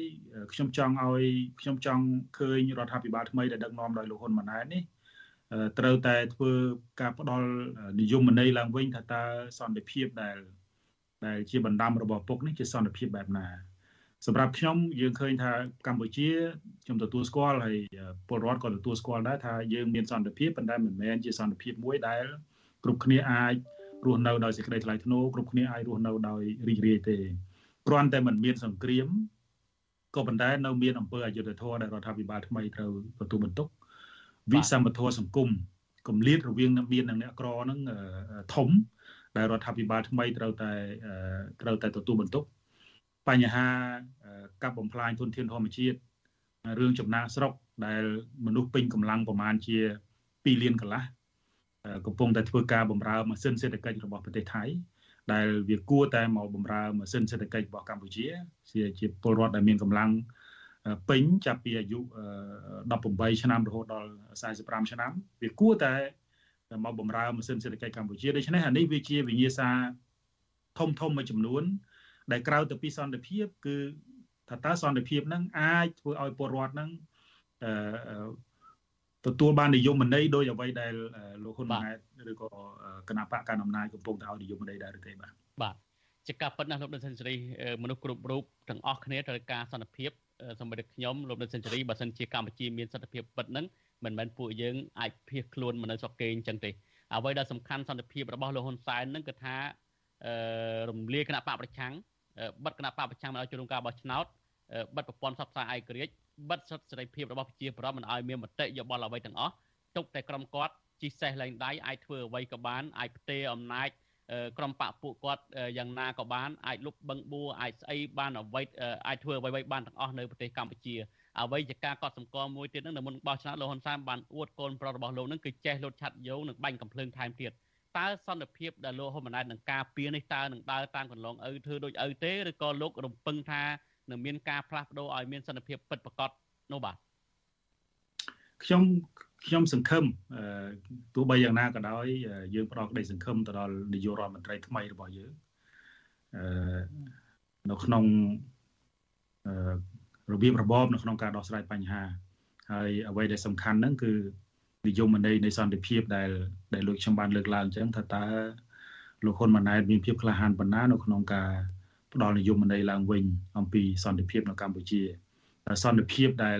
ខ្ញុំចង់ឲ្យខ្ញុំចង់ឃើញរដ្ឋាភិបាលថ្មីដែលដឹកនាំដោយលោកហ៊ុនម៉ាណែតនេះ ត្រូវតែធ្វើការផ្ដល់និយមន័យឡើងវិញថាតើសន្តិភាពដែលដែលជាបណ្ដាំរបស់ពុកនេះជាសន្តិភាពបែបណាសម្រាប់ខ្ញុំយើងឃើញថាកម្ពុជាខ្ញុំទទួលស្គាល់ហើយពលរដ្ឋក៏ទទួលស្គាល់ដែរថាយើងមានសន្តិភាពប៉ុន្តែមិនមែនជាសន្តិភាពមួយដែលគ្រប់គ្នាអាចរស់នៅដោយសេចក្តីថ្លៃថ្នូរគ្រប់គ្នាអាចរស់នៅដោយរីករាយទេគ្រាន់តែមិនមានសង្គ្រាមក៏ប៉ុន្តែនៅមានអង្គើអយុធធម៌ដែលរដ្ឋាភិបាលថ្មីត្រូវទទួលបន្ទុក វិសមធម៌សង្គមគម្លាតរវាងអ្នកមាននិងអ្នកក្រហ្នឹងធំដែលរដ្ឋាភិបាលថ្មីត្រូវតែត្រូវតែទទួលបន្ទុកបញ្ហាកັບបំផ្លាញធនធានធម្មជាតិរឿងចំណាកស្រុកដែលមនុស្សពេញកម្លាំងប្រមាណជា2លានកន្លះកំពុងតែធ្វើការបំរើម៉ាស៊ីនសេដ្ឋកិច្ចរបស់ប្រទេសថៃដែលវាគួរតែមកបំរើម៉ាស៊ីនសេដ្ឋកិច្ចរបស់កម្ពុជាជាជាពលរដ្ឋដែលមានកម្លាំង ពេញចាប់ពីអាយុ18ឆ្នាំរហូតដល់45ឆ្នាំវាគួរតែមកបំរើម៉ាស៊ីនសេដ្ឋកិច្ចកម្ពុជាដូច្នេះអានេះវាជាវិញ្ញាសាធំធំមួយចំនួន ដែលក្រៅទៅពីសន្តិភាព គឺថាតើសន្តិភាពហ្នឹងអាចធ្វើឲ្យពលរដ្ឋហ្នឹងអឺទទួលបាននិយមន័យដោយអ្វីដែលលោកហ៊ុនម៉ាណែតឬក៏គណៈបកកណ្ដាលអំណាចកំពុងតែឲ្យនិយមន័យដែរឬទេបាទបាទជាការពិតណាស់លោកដិនសេនស៊ូរីមនុស្សគ្រប់រូបទាំងអស់គ្នាត្រូវការសន្តិភាព សម្រាប់ខ្ញុំលោកដិនសេនស៊ូរីបើសិនជាកម្ពុជាមានសន្តិភាពពិតហ្នឹងមិនមែនពួកយើងអាចភៀសខ្លួនមកនៅស្រុកគេអញ្ចឹងទេអ្វីដែលសំខាន់សន្តិភាពរបស់លោកហ៊ុនសែនហ្នឹងគឺថារំលាយគណៈបកប្រឆាំងបិទគណៈបកប្រឆាំងមិនឲ្យចូលរួមការបោះឆ្នោតបិទប្រព័ន្ធសព្វសាឯករាជ្យបិទសិទ្ធិសេរីភាពរបស់ប្រជាពលរដ្ឋមិនឲ្យមានមតិយោបល់អ្វីទាំងអស់ទុកតែក្រុមគាត់ជីសេះលែងដៃអាចធ្វើអ្វីក៏បានអាចផ្ទេរអំណាច ក្រុមបកពួកគាត់យ៉ាងណាក៏បានអាចលុបបឹងបួរអាចស្អីបានអ្វីអាចធ្វើអ្វីៗបានទាំងអស់នៅប្រទេសកម្ពុជាអ្វីជាការកត់សម្គាល់មួយទៀតហ្នឹងនៅមុនបោះឆ្នោតលោកហ៊ុនសែនបានអួតកូនប្រុសរបស់លោកហ្នឹងគឺចេះលុតឆាត់យោនិងបាញ់កំភ្លើងថែមទៀតតើសន្តិភាពដែលលោកហ៊ុនម៉ាណែតនឹងការពៀនេះតើនឹងដើរតាមកន្លងឪធ្វើដូចឪទេឬក៏លោករំពឹងថានឹងមានការផ្លាស់ប្ដូរឲ្យមានសន្តិភាពពិតប្រាកដនោះបាទ ខ្ញុំខ្ញុំសង្ឃឹមទោះបីយ៉ាងណាក៏ដោយយើងផ្ដល់ក្តីសង្ឃឹមទៅដល់នាយករដ្ឋមន្ត្រីថ្មីរបស់យើងអឺនៅក្នុងរបៀបរបបនៅក្នុងការដោះស្រាយបញ្ហាហើយអ្វីដែលសំខាន់ហ្នឹងគឺនិយមន័យនៃសន្តិភាពដែលដែលលោកខ្ញុំបានលើកឡើងអញ្ចឹងថាតើលោកហ៊ុនម៉ាណែតមានភាពក្លាហានប៉ុណ្ណានៅក្នុងការផ្ដល់និយមន័យឡើងវិញអំពីសន្តិភាពនៅកម្ពុជាសន្តិភាពដែល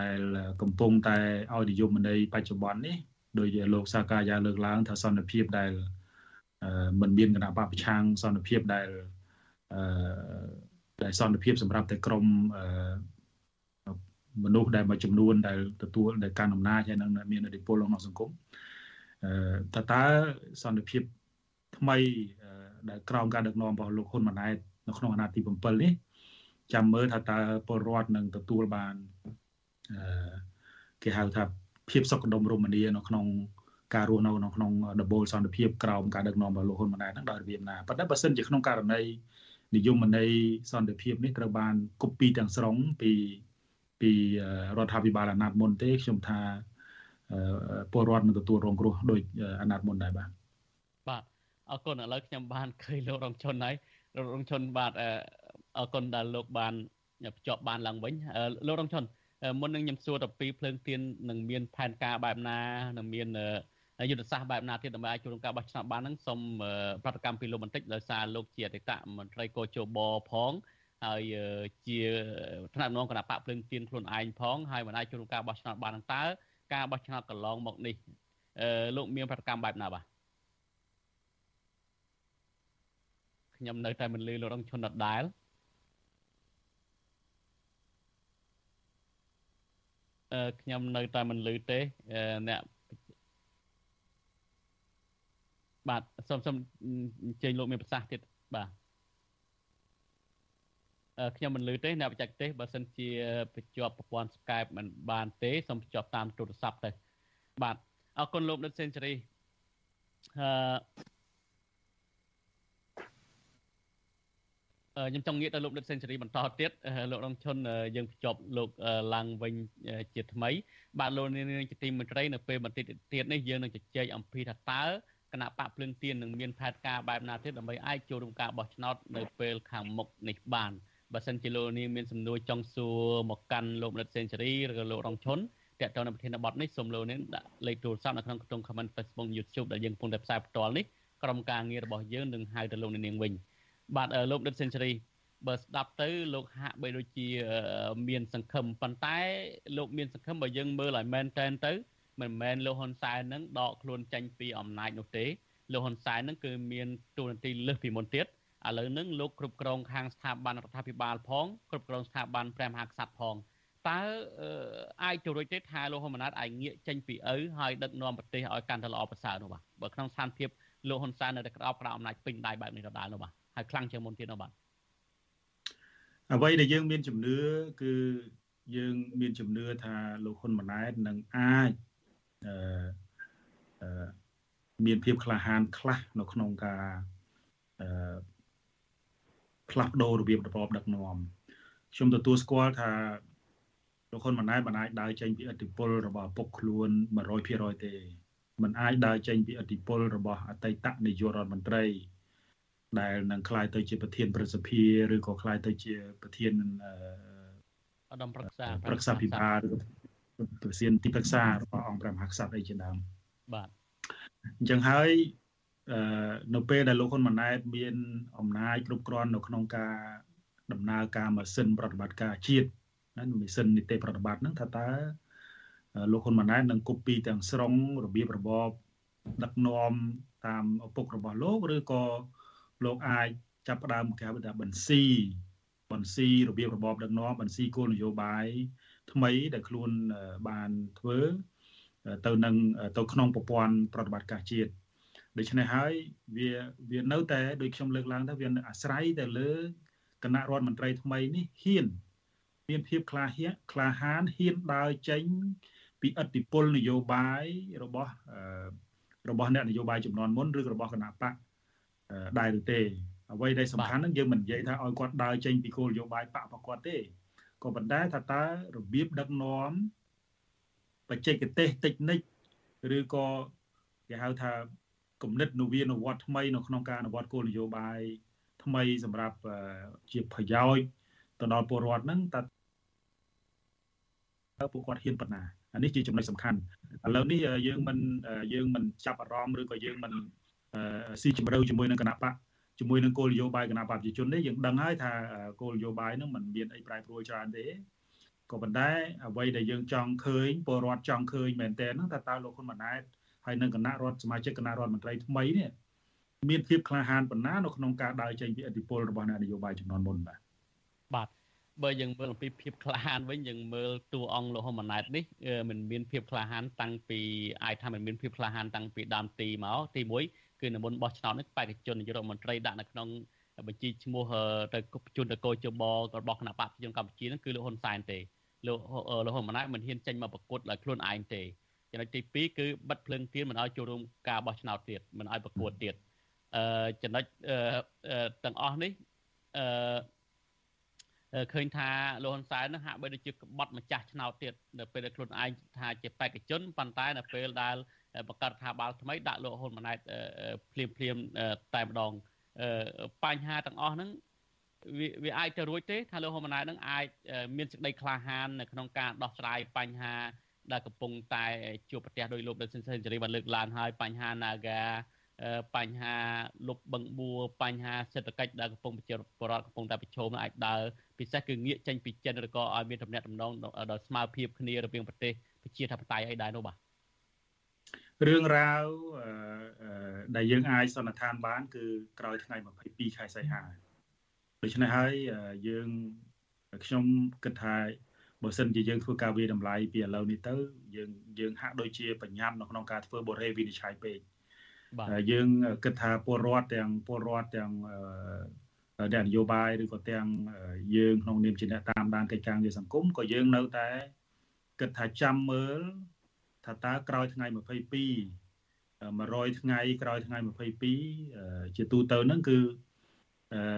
ដែលកំពុងតែឲ្យនិយមន័យបច្ចុប្បន្ននេះដោយលោកសាកាយាលើកឡើងថាសន្តិភាពដែលមិនមានគណៈបកប្រឆាំងសន្តិភាពដែលអឺដែលសន្តិភាពសម្រាប់តែក្រមមនុស្សដែលមួយចំនួនដែលទទួលដែលកាន់អំណាចហើយនឹងមានឥទ្ធិពលក្នុងសង្គមអឺតើតើសន្តិភាពថ្មីដែលក្រោមការដឹកនាំរបស់លោកហ៊ុនម៉ាណែតនៅក្នុងអាណត្តិទី7នេះចាំមើលថាតើពលរដ្ឋនឹងទទួលបានអឺ គេហៅថាភាពសុខដុមរមនានៅក្នុងការរស់នៅនៅក្នុងដបូលសន្តិភាពក្រោមការដឹកនាំរបស់លោកហ៊ុនម៉ាណែតហ្នឹងដោយរបៀបណាប៉ុន្តែបើសិនជាក្នុងករណីនិយមន័យសន្តិភាពនេះត្រូវបានគប់ពីទាំងស្រុងពីពីរដ្ឋាភិបាលអាណត្តិមុនទេខ្ញុំថាពលរដ្ឋនឹងទទួលរងគ្រោះដោយអាណត្តិមុនដែរបាទបាទអរគុណឥឡូវខ្ញុំបានឃើញលោករងឈុនហើយលោករងឈុនបាទអរគុណដែលលោកបានភ្ជាប់បានឡើងវិញលោករងឈុន មុននឹងខ្ញុំសួរទៅពីភ្លើងទៀននឹងមានផែនការបែបណានឹងមានយុទ្ធសាស្ត្របែបណាទៀតដើម្បីអាចចូលក្នុងការបោះឆ្នោតបានហ្នឹងសូមប្រតិកម្មពីលោកបន្តិចដោយសារលោកជាអតីតមន្ត្រីកោជបផងហើយជាថ្នាក់នាំគណៈបកភ្លើងទៀនខ្លួនឯងផងហើយមិនអាចចូលក្នុងការបោះឆ្នោតបានតើការបោះឆ្នោតកន្លងមកនេះលោកមានប្រតិកម្មបែបណាបាទខ្ញុំនៅតែមិនលឺលោករងឈុនដដែល ខ្ញុំនៅតែមិនលឺទេអ្នកបាទសូមសូមអញ្ជើញលោកមានប្រសាសន៍ទៀតបាទខ្ញុំមិនលឺទេអ្នកបច្ចេកទេសបើសិនជាបញ្ជាប់ប្រព័ន្ធ Skype មិនបានទេសូមបញ្ជាប់តាមទូរស័ព្ទទៅបាទអរគុណលោកដិតសេនស៊ូរីអឺ ខ្ញុំចង់ងាកទៅលោកដិតសេនស៊ូរីបន្តទៀតលោករងឈុនយើងបញ្ចប់លោកឡើងវិញជាថ្មី បាទលោកនាងជាទីមេត្រីនៅពេលបន្តិចទៀតនេះយើងនឹងជជែកអំពីថាតើគណៈបកភ្លឹងទៀននឹងមានផែនការបែបណាទៀតដើម្បីអាចចូលរួមការបោះឆ្នោតនៅពេលខាងមុខនេះបានបើសិនជាលោកនាងមានសំណួរចង់សួរមកកាន់លោកមនិតសេនស៊ូរីឬក៏លោករងឈុនតើតើនៅប្រធានបទនេះសូមលោកនាងដាក់លេខទូរស័ព្ទនៅក្នុងខ្ទង់ comment Facebook YouTube ដែលយើងកំពុងតែផ្សាយផ្ទាល់នេះក្រុមការងាររបស់យើងនឹងហៅទៅលោកនាងវិញ បាទលោកមនិតសេនស៊ូរីបើស្ដាប់ទៅលោកហាក់បីដូចជាមានសង្ឃឹមប៉ុន្តែ លោកមានសង្ឃឹមបើយើងមើលឲ្យមែនតែនទៅមិនមែនលោកហ៊ុនសែននឹងដកខ្លួនចេញពីអំណាចនោះទេលោកហ៊ុនសែននឹងគឺមានទូនាទីលើសពីមុនទៀតឥឡូវហ្នឹងលោកគ្រប់គ្រងខាងស្ថាប័នរដ្ឋាភិបាលផងគ្រប់គ្រងស្ថាប័នព្រះមហាក្សត្រផងតើអាចទៅរួចទេថាលោកហ៊ុនម៉ាណែតអាចងាកចេញពីឪហើយដឹកនាំប្រទេសឲ្យកាន់តែល្អប្រសើរនោះបាទបើក្នុងស្ថានភាពលោកហ៊ុនសែននៅតែក្តោបក្តោបអំណាចពេញដៃបែបនេះដដែលនោះបាទ ហើយខ្លាំងជាងមុនទៀតនោះបាទអ្វីដែលយើងមានជំនឿគឺយើងមានជំនឿថាលោកហ៊ុនម៉ាណែតនឹងអាចអឺមានភាពក្លាហានខ្លះនៅក្នុងការអឺផ្លាស់ប្ដូររបៀបរបបដឹកនាំខ្ញុំទទួលស្គាល់ថាលោកហ៊ុនម៉ាណែតមិនអាចដើរចេញពីអធិបុលរបស់ពុកខ្លួន100%ទេមិនអាចដើរចេញពីអធិបុលរបស់អតីតនាយករដ្ឋមន្ត្រី ដែលនឹងក្លាយទៅជាប្រធានប្រសិទ្ធិឬក៏ក្លាយទៅជាប្រធានឧត្តមប្រឹក្សាប្រឹក្សាពិបាលឬប្រធានទីប្រឹក្សារបស់អង្គព្រះមហាក្សត្រអីជាដើមបាទអញ្ចឹងហើយអឺនៅពេលដែលលោកហ៊ុនម៉ាណែតមានអំណាចគ្រប់គ្រាន់នៅក្នុងការដំណើរការម៉ាស៊ីនប្រតិបត្តិការជាតិណាម៉ាស៊ីននីតិប្រតិបត្តិហ្នឹងថាតើលោកហ៊ុនម៉ាណែតនឹងគប់ពីទាំងស្រុងរបៀបរបបដឹកនាំតាមឪពុករបស់លោកឬក៏ លោកអាចចាប់ផ្ដើមគេហៅថាបន្ស៊ីបន្ស៊ីរបៀបរបបដឹកនាំបន្ស៊ីគោលនយោបាយថ្មីដែលខ្លួនបានធ្វើទៅនឹងទៅក្នុងប្រព័ន្ធប្រតិបត្តិការជាតិដូច្នេះហើយវាវានៅតែដូចខ្ញុំលើកឡើងថាវាអាស្រ័យទៅលើគណៈរដ្ឋមន្ត្រីថ្មីនេះហ៊ាន មានភាពក្លាហានក្លាហានហ៊ានដើរចេញ ពីអធិបុលនយោបាយរបស់របស់អ្នកនយោបាយចំនួនមុនឬរបស់គណៈបក ដែរឬទេអ្វីដែលសំខាន់ហ្នឹងយើងមិននិយាយថាឲ្យគាត់ដើរចេញពីគោលនយោបាយបករបស់គាត់ទេក៏ប៉ុន្តែថាតើរបៀបដឹកនាំបច្ចេកទេសតិចនិចឬក៏គេហៅថាគំនិតនវានុវត្តថ្មីនៅក្នុងការអនុវត្តគោលនយោបាយថ្មីសម្រាប់ជាប្រយោជន៍ទៅដល់ពលរដ្ឋហ្នឹងតើពួកគាត់ហ៊ានប៉ុណ្ណាអានេះជាចំណុចសំខាន់ឥឡូវនេះយើងមិនយើងមិនចាប់អារម្មណ៍ឬក៏យើងមិន ស៊ីជម្រៅជាមួយនឹងគណៈបកជាមួយនឹងគោលនយោបាយគណៈបកប្រជាជននេះយើងដឹងហើយថាគោលនយោបាយនឹងមិនមានអីប្រែប្រួលច្រើនទេក៏ប៉ុន្តែអ្វីដែលយើងចង់ឃើញពលរដ្ឋចង់ឃើញមែនទែនហ្នឹងថាតើលោកហ៊ុនម៉ាណែតហើយនឹងគណៈរដ្ឋសមាជិកគណៈរដ្ឋមន្ត្រីថ្មីនេះមានភាពក្លាហានប៉ុណ្ណានៅក្នុងការដើរចេញពីឥទ្ធិពលរបស់អ្នកនយោបាយចំនួនមុនបាទបាទបើយើងមើលអំពីភាពក្លាហានវិញយើងមើលតួអង្គលោកហ៊ុនម៉ាណែតនេះមិនមានភាពក្លាហានតាំងពីអាចថាមិនមានភាពក្លាហានតាំងពីដើមទីមកទី1 គឺនៅមុនបោះឆ្នោតនេះបេក្ខជននាយករដ្ឋមន្ត្រីដាក់នៅក្នុងបញ្ជីឈ្មោះទៅជូនទៅកោជបរបស់គណៈបព្វជិជនកម្ពុជាហ្នឹងគឺលោកហ៊ុនសែនទេលោកលោកហ៊ុនម៉ាណែតមិនហ៊ានចេញមកប្រកួតដោយខ្លួនឯងទេចំណុចទី2គឺបិទភ្លើងទៀនមិនឲ្យចូលរួមការបោះឆ្នោតទៀតមិនឲ្យប្រកួតទៀតអឺចំណុចទាំងអស់នេះអឺឃើញថាលោកហ៊ុនសែននឹងហាក់បីដូចជាក្បត់ម្ចាស់ឆ្នោតទៀតនៅពេលដែលខ្លួនឯងថាជាបេក្ខជនប៉ុន្តែនៅពេលដែល បង្កើតរដ្ឋាភិបាលថ្មីដាក់លោកហ៊ុនម៉ាណែតភ្លាមភ្លាមតែម្ដងបញ្ហាទាំងអស់ហ្នឹងវាវាអាចទៅរួចទេថាលោកហ៊ុនម៉ាណែតនឹងអាចមានសេចក្តីក្លាហាននៅក្នុងការដោះស្រាយបញ្ហាដែលកំពុងតែជួបប្រទះដោយលោកដិនសេនស៊ូរីបានលើកឡើងហើយបញ្ហា Naga បញ្ហាលុបបឹងបួរបញ្ហាសេដ្ឋកិច្ចដែលកំពុងប្រជាពលរដ្ឋកំពុងតែប្រឈមអាចដើរពិសេសគឺងាកចេញពីចិនឬក៏ឲ្យមានទំនាក់ទំនងដល់ស្មារភាពគ្នារវាងប្រទេសប្រជាធិបតេយ្យអីដែរនោះបាទ រឿងរ៉ាវដែលយើងអាចសន្និដ្ឋានបាន គឺក្រោយថ្ងៃ22ខែសីហាដូច្នេះហើយយើងខ្ញុំគិតថាបើសិនជាយើងធ្វើការវិតម្លៃពីឥឡូវនេះទៅយើងយើងហាក់ដូចជាបញ្ញាប់នៅក្នុងការធ្វើបរិហេវិនិច្ឆ័យពេកយើងគិតថាពលរដ្ឋទាំងពលរដ្ឋទាំងអ្នកនយោបាយឬក៏ទាំងយើងក្នុងនាមជាអ្នកតាមដានកិច្ចការងារសង្គមក៏យើងនៅតែគិតថាចាំមើល ថាតើក្រោយថ្ងៃ22 100ថ្ងៃក្រោយថ្ងៃ22ជាទូទៅហ្នឹងគឺ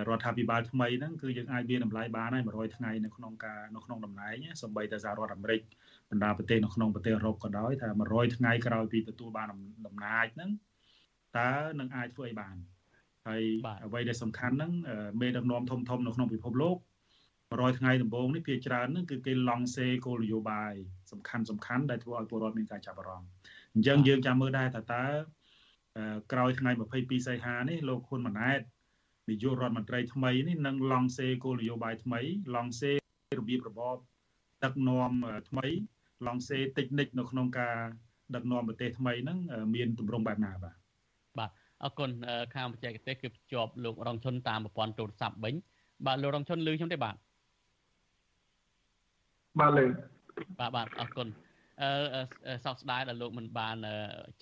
រដ្ឋាភិបាលថ្មីហ្នឹងគឺយើងអាចវាតម្លៃបានហើយ100ថ្ងៃនៅក្នុងការនៅក្នុងតំណែងសម្បីតែសហរដ្ឋអាមេរិកបណ្ដាប្រទេសនៅក្នុងប្រទេសអឺរ៉ុបក៏ដោយថា100ថ្ងៃក្រោយពីទទួលបានតំណែងហ្នឹងតើនឹងអាចធ្វើអីបានហើយអ្វីដែលសំខាន់ហ្នឹងមេដឹកនាំធំធំនៅក្នុងពិភពលោក100ថ្ងៃដំបូងនេះភាគច្រើនហ្នឹងគឺគេឡង់សេគោលនយោបាយ សំខាន់សំខាន់ដែលធ្វើឲ្យពលរដ្ឋមានការចាប់អារម្មណ៍អញ្ចឹងយើងចាំមើលដែរថាតើក្រោយថ្ងៃ22សីហានេះលោកហ៊ុនម៉ាណែតនាយករដ្ឋមន្ត្រីថ្មីនេះនឹងឡង់សេគោលនយោបាយថ្មីឡង់សេរបៀបរបបដឹកនាំថ្មីឡង់សេតិចនិចនៅក្នុងការដឹកនាំប្រទេសថ្មីហ្នឹងមានទម្រង់បែបណាបាទបាទអរគុណខាងបច្ចេកទេសគឺភ្ជាប់លោករងឈុនតាមប្រព័ន្ធទូរស័ព្ទវិញបាទលោករងឈុនលឺខ្ញុំទេបាទបាទលឺ បាទបាទអរគុណអឺសោកស្ដាយដែលលោកមិនបាន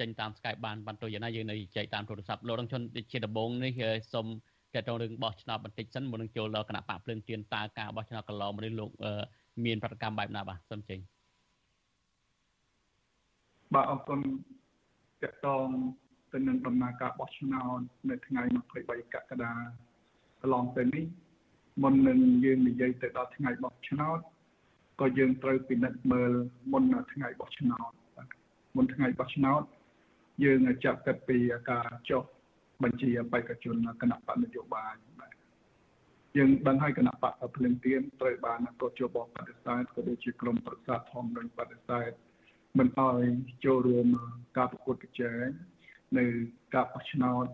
ចេញតាម Skype បានបានទៅយ៉ាងណាយើងនៅចែកតាមទូរស័ព្ទលោករងឈុនជាដំបូងនេះសូមតើតរឿងបោះឆ្នោតបន្តិចសិនមុននឹងចូលដល់គណៈបកភ្លើងទៀនតើការបោះឆ្នោតកន្លងមកនេះលោកមានប្រតិកម្មបែបណាបាទសូមចេញបាទអរគុណតកតងទៅនឹងដំណើរការបោះឆ្នោតនៅថ្ងៃ23កក្កដាកន្លងទៅនេះមុននឹងយើងនិយាយទៅដល់ថ្ងៃបោះឆ្នោត ក៏យើងត្រូវពិនិត្យមើលមុនថ្ងៃបោះឆ្នោតមុនថ្ងៃបោះឆ្នោតយើងចាប់ទៅពីការចុះបញ្ជាបេក្ខជនគណៈបកនយោបាយបាទយើងដឹងហើយគណៈបកភ្លឹងទៀនត្រូវបានកត់ជាបបបដិសេធក៏ដូចជាក្រមប្រសាទធំនឹងបដិសេធមិនឲ្យចូលរួមការប្រកួតប្រជែងនៅការបោះឆ្នោត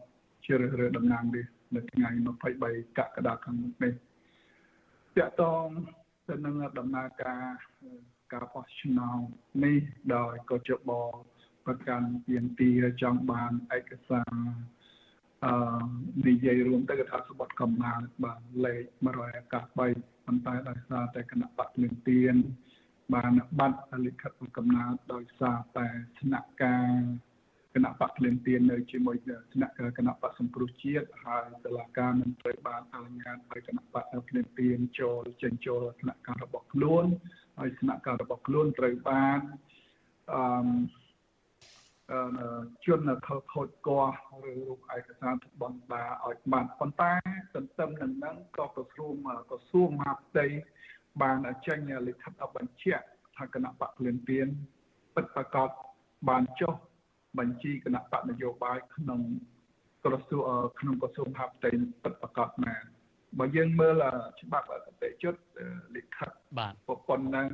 ជ្រើសរើសតំណាងរាស្ត្រនៅថ្ងៃ23កក្កដាខាងមុខនេះតាក់ទង ទៅនឹងដំណើរការការបោះឆ្នោតនេះដោយកជបប្រកាន់ទានទីចង់បានឯកសារអឺនិយាយរួមទៅគឺថាសបត់កំណើតបាទលេខ193ប៉ុន្តែដោយសារតែគណៈបកលឿនទៀនបានបាត់លិខិតកំណើតដោយសារតែស្នាក់ការ គណៈបកលឿនទៀននៅជាមួយស្នាក់ការគណៈបកសង្គ្រោះជាតិហើយតុលាការមិនត្រូវបានអនុញ្ញាតឲ្យគណៈបកលឿនទៀនចូលចេញចូលស្នាក់ការរបស់ខ្លួនហើយស្នាក់ការរបស់ខ្លួនត្រូវបានអឺជនខលខូចកោះឬរូបឯកសារបណ្ដាឲ្យបាត់ប៉ុន្តែទន្ទឹមនឹងហ្នឹងក៏ក្រសួងក្រសួងមហាផ្ទៃបានចេញលិខិតបញ្ជាក់ថាគណៈបកលឿនទៀនពិតប្រាកដបានចុះ បញ្ជីគណៈបកនយោបាយក្នុងក្រសួងក្នុងក្រសួងមហាផ្ទៃពិតប្រាកដមែនបើយើងមើលច្បាប់អតិជុតលិខិតបាទប៉ុណ្ណឹង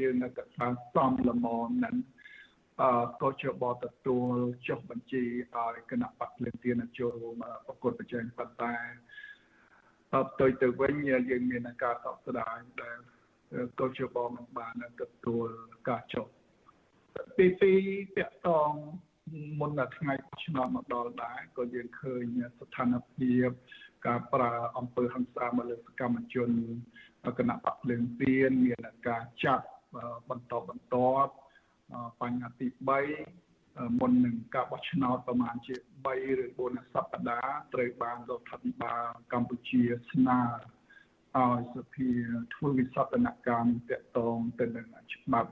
យើងនៅតែស្សំលមននឹងអឺក៏ជាបទទួលចុះបញ្ជីឲ្យគណៈបកភ្លើងទៀនចូលរួមប្រកួតប្រជែងប៉ុន្តែអបទៅទៅវិញយើងមានការសោកស្ដាយដែលក៏ជាបមិនបានទទួលការចុះពីពីពាក់តង មុនដល់ថ្ងៃឆ្នោតមកដល់ដែរក៏យើងឃើញស្ថានភាពការប្រើអំពើហិង្សាមកលើសកម្មជនគណៈបកភ្លើងទៀនមានការចាប់បន្តបន្ទាប់បញ្ហាទី3មុននឹងការបោះឆ្នោតប្រមាណជា3ឬ4សប្តាហ៍ត្រូវបានរដ្ឋាភិបាលកម្ពុជាស្នើឲ្យសភាធ្វើវិសោធនកម្មទាក់ទងទៅនឹងច្បាប់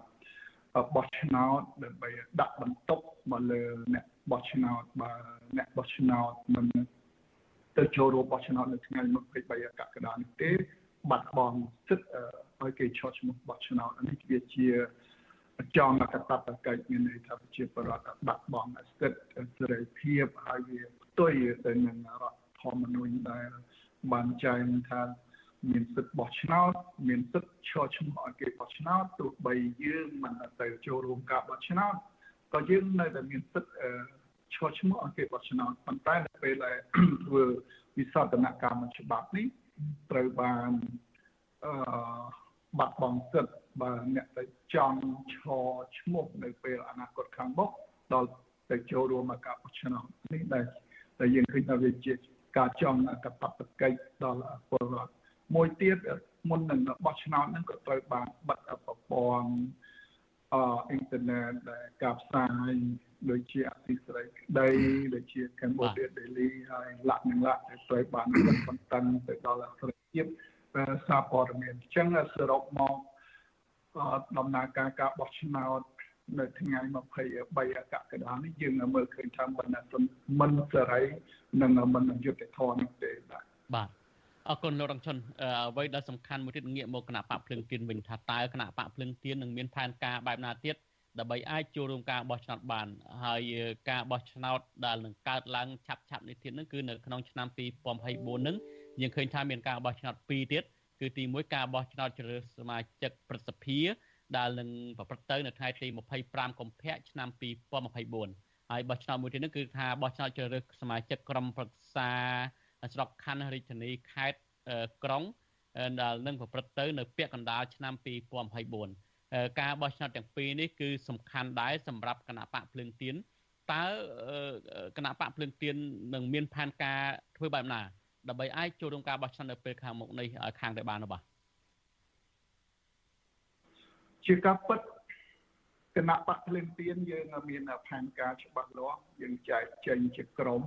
បោះឆ្នោតដើម្បីដាក់បន្ទុកមកលើអ្នកបោះឆ្នោតបើអ្នកបោះឆ្នោតមិនទៅចូលរួមបោះឆ្នោតនៅថ្ងៃ23កក្កដានេះទេបាត់បង់សិទ្ធិឲ្យគេឈប់ឈ្មោះបោះឆ្នោតនេះវាជាចងកតបកិច្ចមានន័យថាជាបរដ្ឋបាត់បង់សិទ្ធិសេរីភាពហើយវាផ្ទុយទៅនឹងរដ្ឋធម្មនុញ្ញដែលបានចែងថា មានសិទ្ធិបោះឆ្នោតមានសិទ្ធិឈរឈ្មោះឲ្យគេបោះឆ្នោតទោះបីយើងមិនទៅចូលរួមការបោះឆ្នោតក៏យើងនៅតែមានសិទ្ធិឈរឈ្មោះឲ្យគេបោះឆ្នោតប៉ុន្តែនៅពេលដែលធ្វើវិសោធនកម្មច្បាប់នេះត្រូវបានអឺបាត់បង់សិទ្ធិបើអ្នកទៅចង់ឈរឈ្មោះនៅពេលអនាគតខាងមុខដល់ទៅចូលរួមមកការបោះឆ្នោតនេះដែលដែលយើងឃើញថាវាជាការចង់កតបកិច្ចដល់ពលរដ្ឋ មួយទៀតមុននឹងបោះឆ្នោតហ្នឹងក៏ត្រូវបានបិទប្រព័ន្ធអអ៊ីនធឺណិតដែលការផ្សាយដូចជាអតិស្រីក្តីដូចជា Cambodia Daily ហើយលក្ខណៈលក្ខត្រូវបានបន្តទៅដល់សេរីភាពសារព័ត៌មានអញ្ចឹងសរុបមកដំណើរការការបោះឆ្នោតនៅថ្ងៃ23កក្កដានេះយើងមើលឃើញថាមិនមិនសេរីនិងមិនយុត្តិធម៌នេះទេបាទបាទ អរគុណលោករងឈុនអ្វីដែលសំខាន់មួយទៀតងាកមកគណៈបកភ្លឹងទៀនវិញថាតើគណៈបកភ្លឹងទៀននឹងមានផែនការបែបណាទៀតដើម្បីអាចចូលរួមការបោះឆ្នោតបាន ហើយការបោះឆ្នោតដែលនឹងកើតឡើងឆាប់ឆាប់នេះទៀតនឹងគឺនៅក្នុងឆ្នាំ2024នឹងយើងឃើញថាមានការបោះឆ្នោត2ទៀតគឺទី1ការបោះឆ្នោតជ្រើសសមាជិកប្រសិទ្ធិដែលនឹងប្រព្រឹត្តទៅនៅថ្ងៃទី25កុម្ភៈឆ្នាំ2024ហើយបោះឆ្នោតមួយទៀតនោះគឺថាបោះឆ្នោតជ្រើសរើសសមាជិកក្រុមប្រឹក្សា ស្រុកខណ្ឌរាជធានីខេត្តក្រុងដែលនឹងប្រព្រឹត្តទៅនៅពាក់កណ្ដាលឆ្នាំ2024ការបោះឆ្នោតទាំងពីរនេះគឺសំខាន់ដែរសម្រាប់គណៈបកភ្លើងទៀនតើគណៈបកភ្លើងទៀននឹងមានផែនការធ្វើបែបណាដើម្បីអាចចូលរួមការបោះឆ្នោតនៅពេលខាងមុខនេះឲ្យខាងតែបានបាទជាការពិតគណៈបកភ្លើងទៀនយើងមានផែនការច្បាស់លាស់យើងចែកចេញជាក្រុម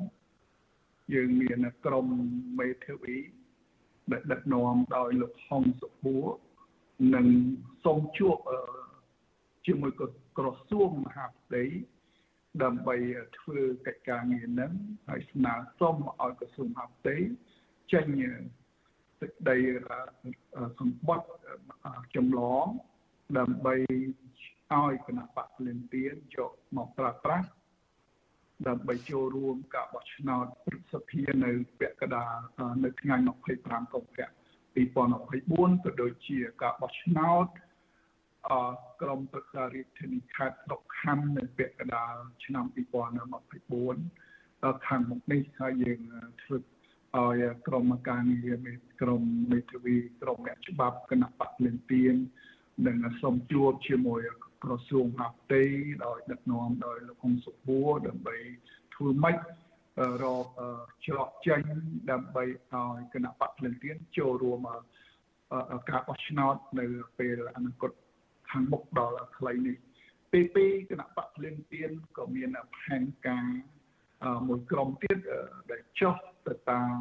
យើងមានក្រុមមេធាវីដែលដឹកនាំដោយលោកហុងសុភួរនិងសូមជួបជាមួយក្រសួងមហាផ្ទៃដើម្បីធ្វើកិច្ចការងារនឹងហើយស្នើសុំឲ្យក្រសួងមហាផ្ទៃចេញសេចក្តីសម្បត្តិចម្លងដើម្បីឲ្យគណៈបកលិនទៀនយកមកប្រើប្រាស់ ដើម្បីចូលរួម ការបោះឆ្នោតព្រឹទ្ធសភានៅពាក់កណ្ដាលនៅថ្ងៃ25កុម្ភៈ2024ក៏ដូចជាការបោះឆ្នោតអក្រមប្រឹក្សារាជធានីខេត្តស្រុកខណ្ឌនៅពាក់កណ្ដាលឆ្នាំ2024ខាងមុខនេះហើយយើងធ្វើឲ្យក្រមការងារមេក្រមមេធាវីក្រមអ្នកច្បាប់គណៈបកលិនទៀននិងសូមជួបជាមួយ ក្រសួងហាផ្ទៃដោយដឹកនាំដោយលោកហុងសុភួរដើម្បីធ្វើម៉េចរកច្រកចេញដើម្បីឲ្យគណៈបកភ្លឹងទៀនចូលរួមការបោះឆ្នោតនៅពេលអនាគតខាងមុខដល់ខ្លីនេះពេលពីគណៈបកភ្លឹងទៀនក៏មានផែនការមួយក្រុមទៀតដែលចុះទៅតាម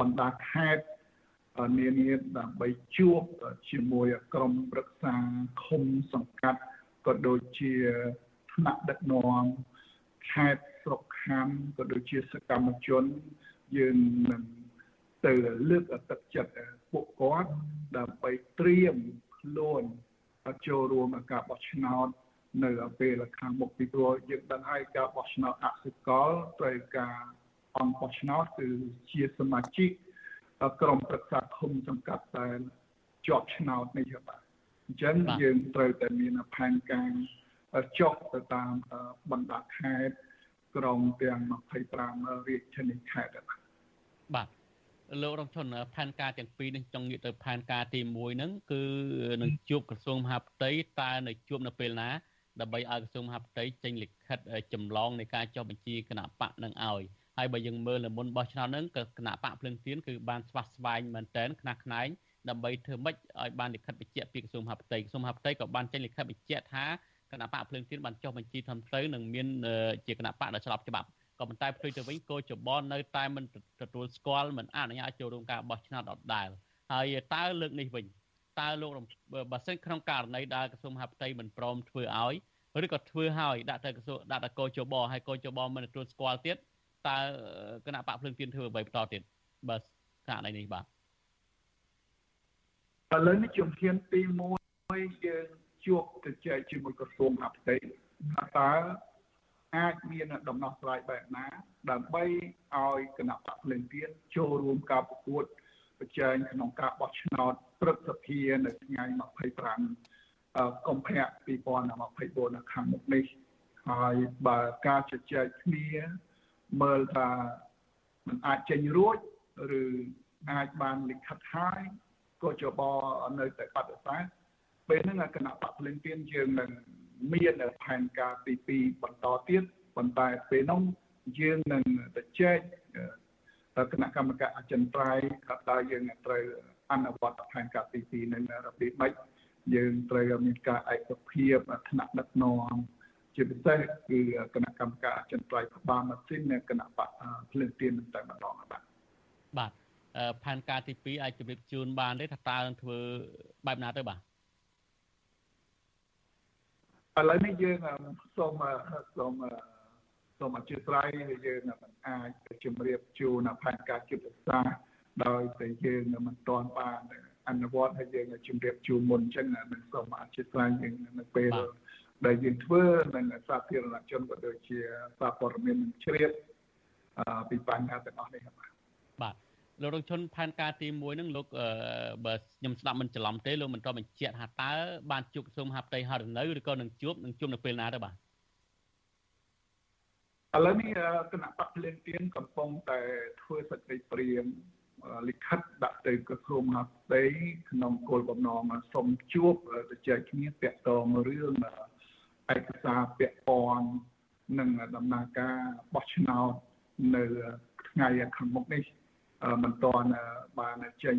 បណ្ដាខេត្តនានាដើម្បីជួបជាមួយក្រុមប្រឹក្សាឃុំសង្កាត់ ក៏ដូចជាថ្នាក់ដឹកនាំខេត្តស្រុកខណ្ឌក៏ដូចជាសកម្មជនយើងនឹងទៅលើកទឹកចិត្តពួកគាត់ដើម្បីត្រៀមខ្លួនចូលរួមការបោះឆ្នោតនៅពេលខាងមុខពីព្រោះយើងដឹងហើយការបោះឆ្នោតអសិកលត្រូវការអង្គបោះឆ្នោតគឺជាសមាជិកក្រមប្រឹក្សាឃុំសង្កាត់តែជាប់ឆ្នោតនេះបាទ អញ្ចឹងយើងត្រូវតែមានផែនការចុះទៅតាមបណ្ដាខេត្តក្រុងទាំង25រាជធានីខេត្តបាទបាទលោករងឈុនផែនការទាំងពីរនេះចង់និយាយទៅផែនការទី1ហ្នឹងគឺនឹងជួបក្រសួងមហាផ្ទៃតើនៅជួបនៅពេលណាដើម្បីឲ្យក្រសួងមហាផ្ទៃចេញលិខិតចម្លងនៃការចុះបញ្ជីគណៈបកនឹងឲ្យហើយបើយើងមើលនៅមុនបោះឆ្នោតហ្នឹងក៏គណៈបកភ្លឹងទៀនគឺបានស្វាស្វែងមែនតែនខ្នះខ្នែង ដើម្បីធ្វើម៉េចឲ្យបានលិខិតបញ្ជាក់ពីក្រសួងមហាផ្ទៃក្រសួងមហាផ្ទៃក៏បានចេញលិខិតបញ្ជាក់ថាគណៈបកភ្លើងទៀនបានចុះបញ្ជីធំត្រូវនិងមានជាគណៈបកដែលស្របច្បាប់ក៏ប៉ុន្តែផ្ទុយទៅវិញគោចបនៅតែមិនទទួលស្គាល់មិនអនុញ្ញាតចូលរួមការបោះឆ្នោតដដែលហើយតើលើកនេះវិញតើលោកបើសិនក្នុងករណីដែលក្រសួងមហាផ្ទៃមិនព្រមធ្វើឲ្យឬក៏ធ្វើឲ្យដាក់ទៅក្រសួងដាក់ទៅកោចបហើយកោចបមិនទទួលស្គាល់ទៀតតើគណៈបកភ្លើងទៀនធ្វើអ្វីបន្តទៀតបើករណីនេះបាទ ឥឡូវនេះជំហានទី1យើងជួបទៅចែកជាមួយក្រសួងអភិបាលតើអាចមានដំណោះស្រាយបែបណា ដើម្បីឲ្យគណៈបកភ្លឹងទៀនចូលរួមការប្រកួតប្រជែងក្នុងការបោះឆ្នោតព្រឹទ្ធសភានៅថ្ងៃ25កុម្ភៈ2024នៅខាងមុខនេះហើយបើការជជែកគ្នាមើលថាมันអាចចេញរួចឬអាចបានលិខិតហើយ ក៏ចបនៅតែបដិសេធពេលហ្នឹងគណៈបកភ្លឹងទៀនយើងនឹងមានផែនការទី2បន្តទៀតប៉ុន្តែពេលនោះយើងនឹងទៅចែកគណៈកម្មការអចិន្ត្រៃយ៍ថាតើយើងត្រូវអនុវត្តផែនការទី2នឹងរបៀបម៉េចយើងត្រូវមានការឯកភាពថ្នាក់ដឹកនាំជាពិសេសគឺគណៈកម្មការអចិន្ត្រៃយ៍ក្បាលម៉ាស៊ីននិងគណៈបកភ្លើងទៀនតែម្ដងបាទបាទ ផែនការទី2អាចជម្រាបជូនបានទេថាតើនឹងធ្វើបែបណាទៅបាទឥឡូវនេះយើងសូមសូមសូមអធិស្ឋានយើងមិនអាចជំរាបជូនផែនការចិត្តសាស្ត្រដោយតែយើងមិនទាន់បានអនុវត្តឲ្យយើងជំរាបជូនមុនអញ្ចឹងនឹងសូមអធិស្ឋានយើងនៅពេលដែលយើងធ្វើនឹងសាធារណជនក៏ដូចជាសារព័ត៌មានជ្រាបពីបញ្ហាទាំងអស់នេះបាទបាទ លោករងឈុនផែនការទី1ហ្នឹងលោកបើខ្ញុំស្ដាប់មិនច្រឡំទេលោកមិនតបបញ្ជាក់ថាតើបានជួបក្រសួងមហាផ្ទៃហើយឬនៅឬក៏នឹងជួបនឹងជួបនៅពេលណាទៅបាទឥឡូវនេះគណៈបកភ្លៀងទៀនកំពុងតែធ្វើសេចក្តីព្រាងលិខិតដាក់ទៅក្រសួងមហាផ្ទៃក្នុងគោលបំណងសូមជួបទៅចែកគ្នាតាក់ទងរឿងឯកសារពាក់ព័ន្ធនឹងដំណើរការបោះឆ្នោតនៅថ្ងៃខាងមុខនេះ មិនទាន់បានចេញ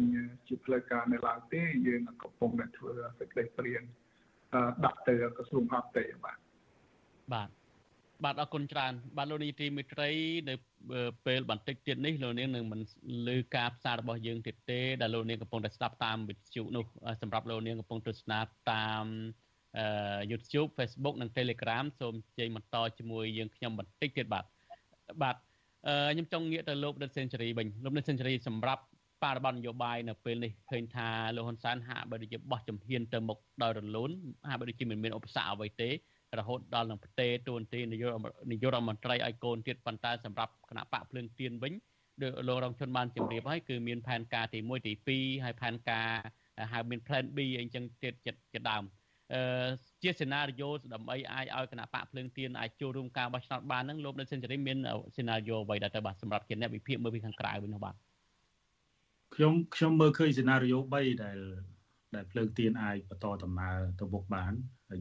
ជាផ្លូវការនៅឡើយទេយើងកំពុងតែធ្វើសេចក្តីព្រាងដាក់ទៅក្រសួងហាផ្ទៃបាទបាទបាទអរគុណច្រើនបាទលោកនាយទីមេត្រីនៅពេលបន្តិចទៀតនេះលោកនាងនឹងមិនលើការផ្សាយរបស់យើងទៀតទេដែលលោកនាងកំពុងតែស្ដាប់តាមវិទ្យុនោះសម្រាប់លោកនាងកំពុងទស្សនាតាម YouTube Facebook និង Telegram សូមជ័យបន្តជាមួយយើងខ្ញុំបន្តិចទៀតបាទបាទ ខ្ញុំចង់ងាកទៅលោកដិតសេនស៊ូរីវិញលោកដិតសេនស៊ូរីសម្រាប់បរិបទនយោបាយនៅពេលនេះឃើញថាលោកហ៊ុនសែនហាក់បីដូចជាបោះជំហានទៅមុខដោយរលូនហាក់បីដូចជាមិនមានឧបសគ្គអ្វីទេរហូតដល់នឹងប្រទេសទួនទីនាយកនាយករដ្ឋមន្ត្រីឲ្យកូនទៀតប៉ុន្តែសម្រាប់គណៈបកភ្លើងទៀនវិញដូចលោករងជនបានជម្រាបហើយគឺមានផែនការទី1ទី2ហើយផែនការហៅមាន plan B អីចឹងទៀតជាដើមអឺ ជាសេណារីយ៉ូដើម្បីអាចឲ្យគណៈបកភ្លើងទៀនអាចចូលរួមការបោះឆ្នោតបានហ្នឹងលោកនៅសេនស៊ូរីមានសេណារីយ៉ូអ្វីដែរទៅបាទសម្រាប់ជាអ្នកវិភាគមើលពីខាងក្រៅវិញនោះបាទខ្ញុំខ្ញុំមើលឃើញសេណារីយ៉ូ3ដែលដែលភ្លើងទៀនអាចបន្តដំណើរទៅមុខបាន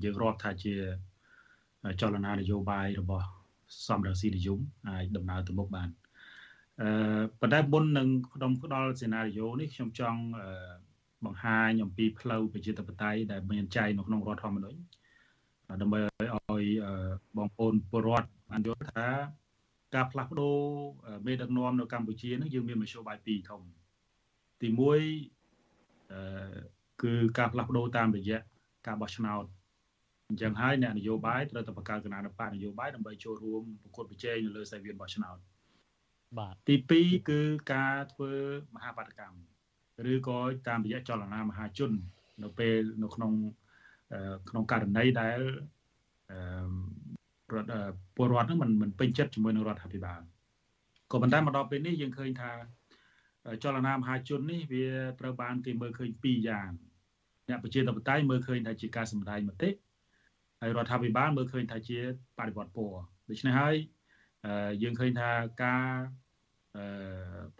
យើងរាប់ថាជាចលនានយោបាយរបស់សំរងស៊ីនិយមអាចដំណើរទៅមុខបានអឺប៉ុន្តែមុននឹងខ្ញុំផ្ដល់សេណារីយ៉ូនេះខ្ញុំចង់ បង្ហាញអំពីផ្លូវប្រជាធិបតេយ្យដែលមានចែងនៅក្នុងរដ្ឋធម្មនុញ្ញដើម្បីឲ្យបងប្អូនពលរដ្ឋបានយល់ថាការផ្លាស់ប្ដូរមេដឹកនាំនៅកម្ពុជានឹងយើងមានមធ្យោបាយពីរធំទី1អឺគឺការផ្លាស់ប្ដូរតាមរយៈការបោះឆ្នោតអញ្ចឹងហើយអ្នកនយោបាយត្រូវតែបង្កើតគណៈបកនយោបាយដើម្បីចូលរួមប្រកួតប្រជែងនៅលើសាយវានបោះឆ្នោតបាទទី2គឺការធ្វើមហាបាតកម្ម ឬក៏តាមរយៈចលនាមហាជន នៅពេលនៅក្នុងក្នុងករណីដែលរដ្ឋពលរដ្ឋហ្នឹងមិនមិនពេញចិត្តជាមួយនឹងរដ្ឋាភិបាលក៏ប៉ុន្តែមកដល់ពេលនេះយើងឃើញថាចលនាមហាជននេះវាត្រូវបានគេមើលឃើញពីរយ៉ាងអ្នកប្រជាធិបតេយ្យមើលឃើញថាជាការសម្ដែងមតិហើយរដ្ឋាភិបាលមើលឃើញថាជាបដិវត្តពណ៌ដូច្នេះហើយយើងឃើញថាការ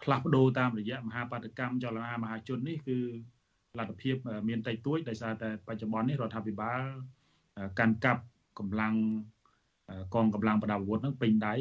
ផ្លាស់ប្ដូរតាមរយៈមហាបាតកម្មចលនាមហាជននេះគឺលទ្ធភាពមានតិចតួចដោយសារតែបច្ចុប្បន្ននេះរដ្ឋាភិបាលកាន់កាប់កម្លាំងកងកម្លាំងប្រដាប់អាវុធនឹងពេញដៃ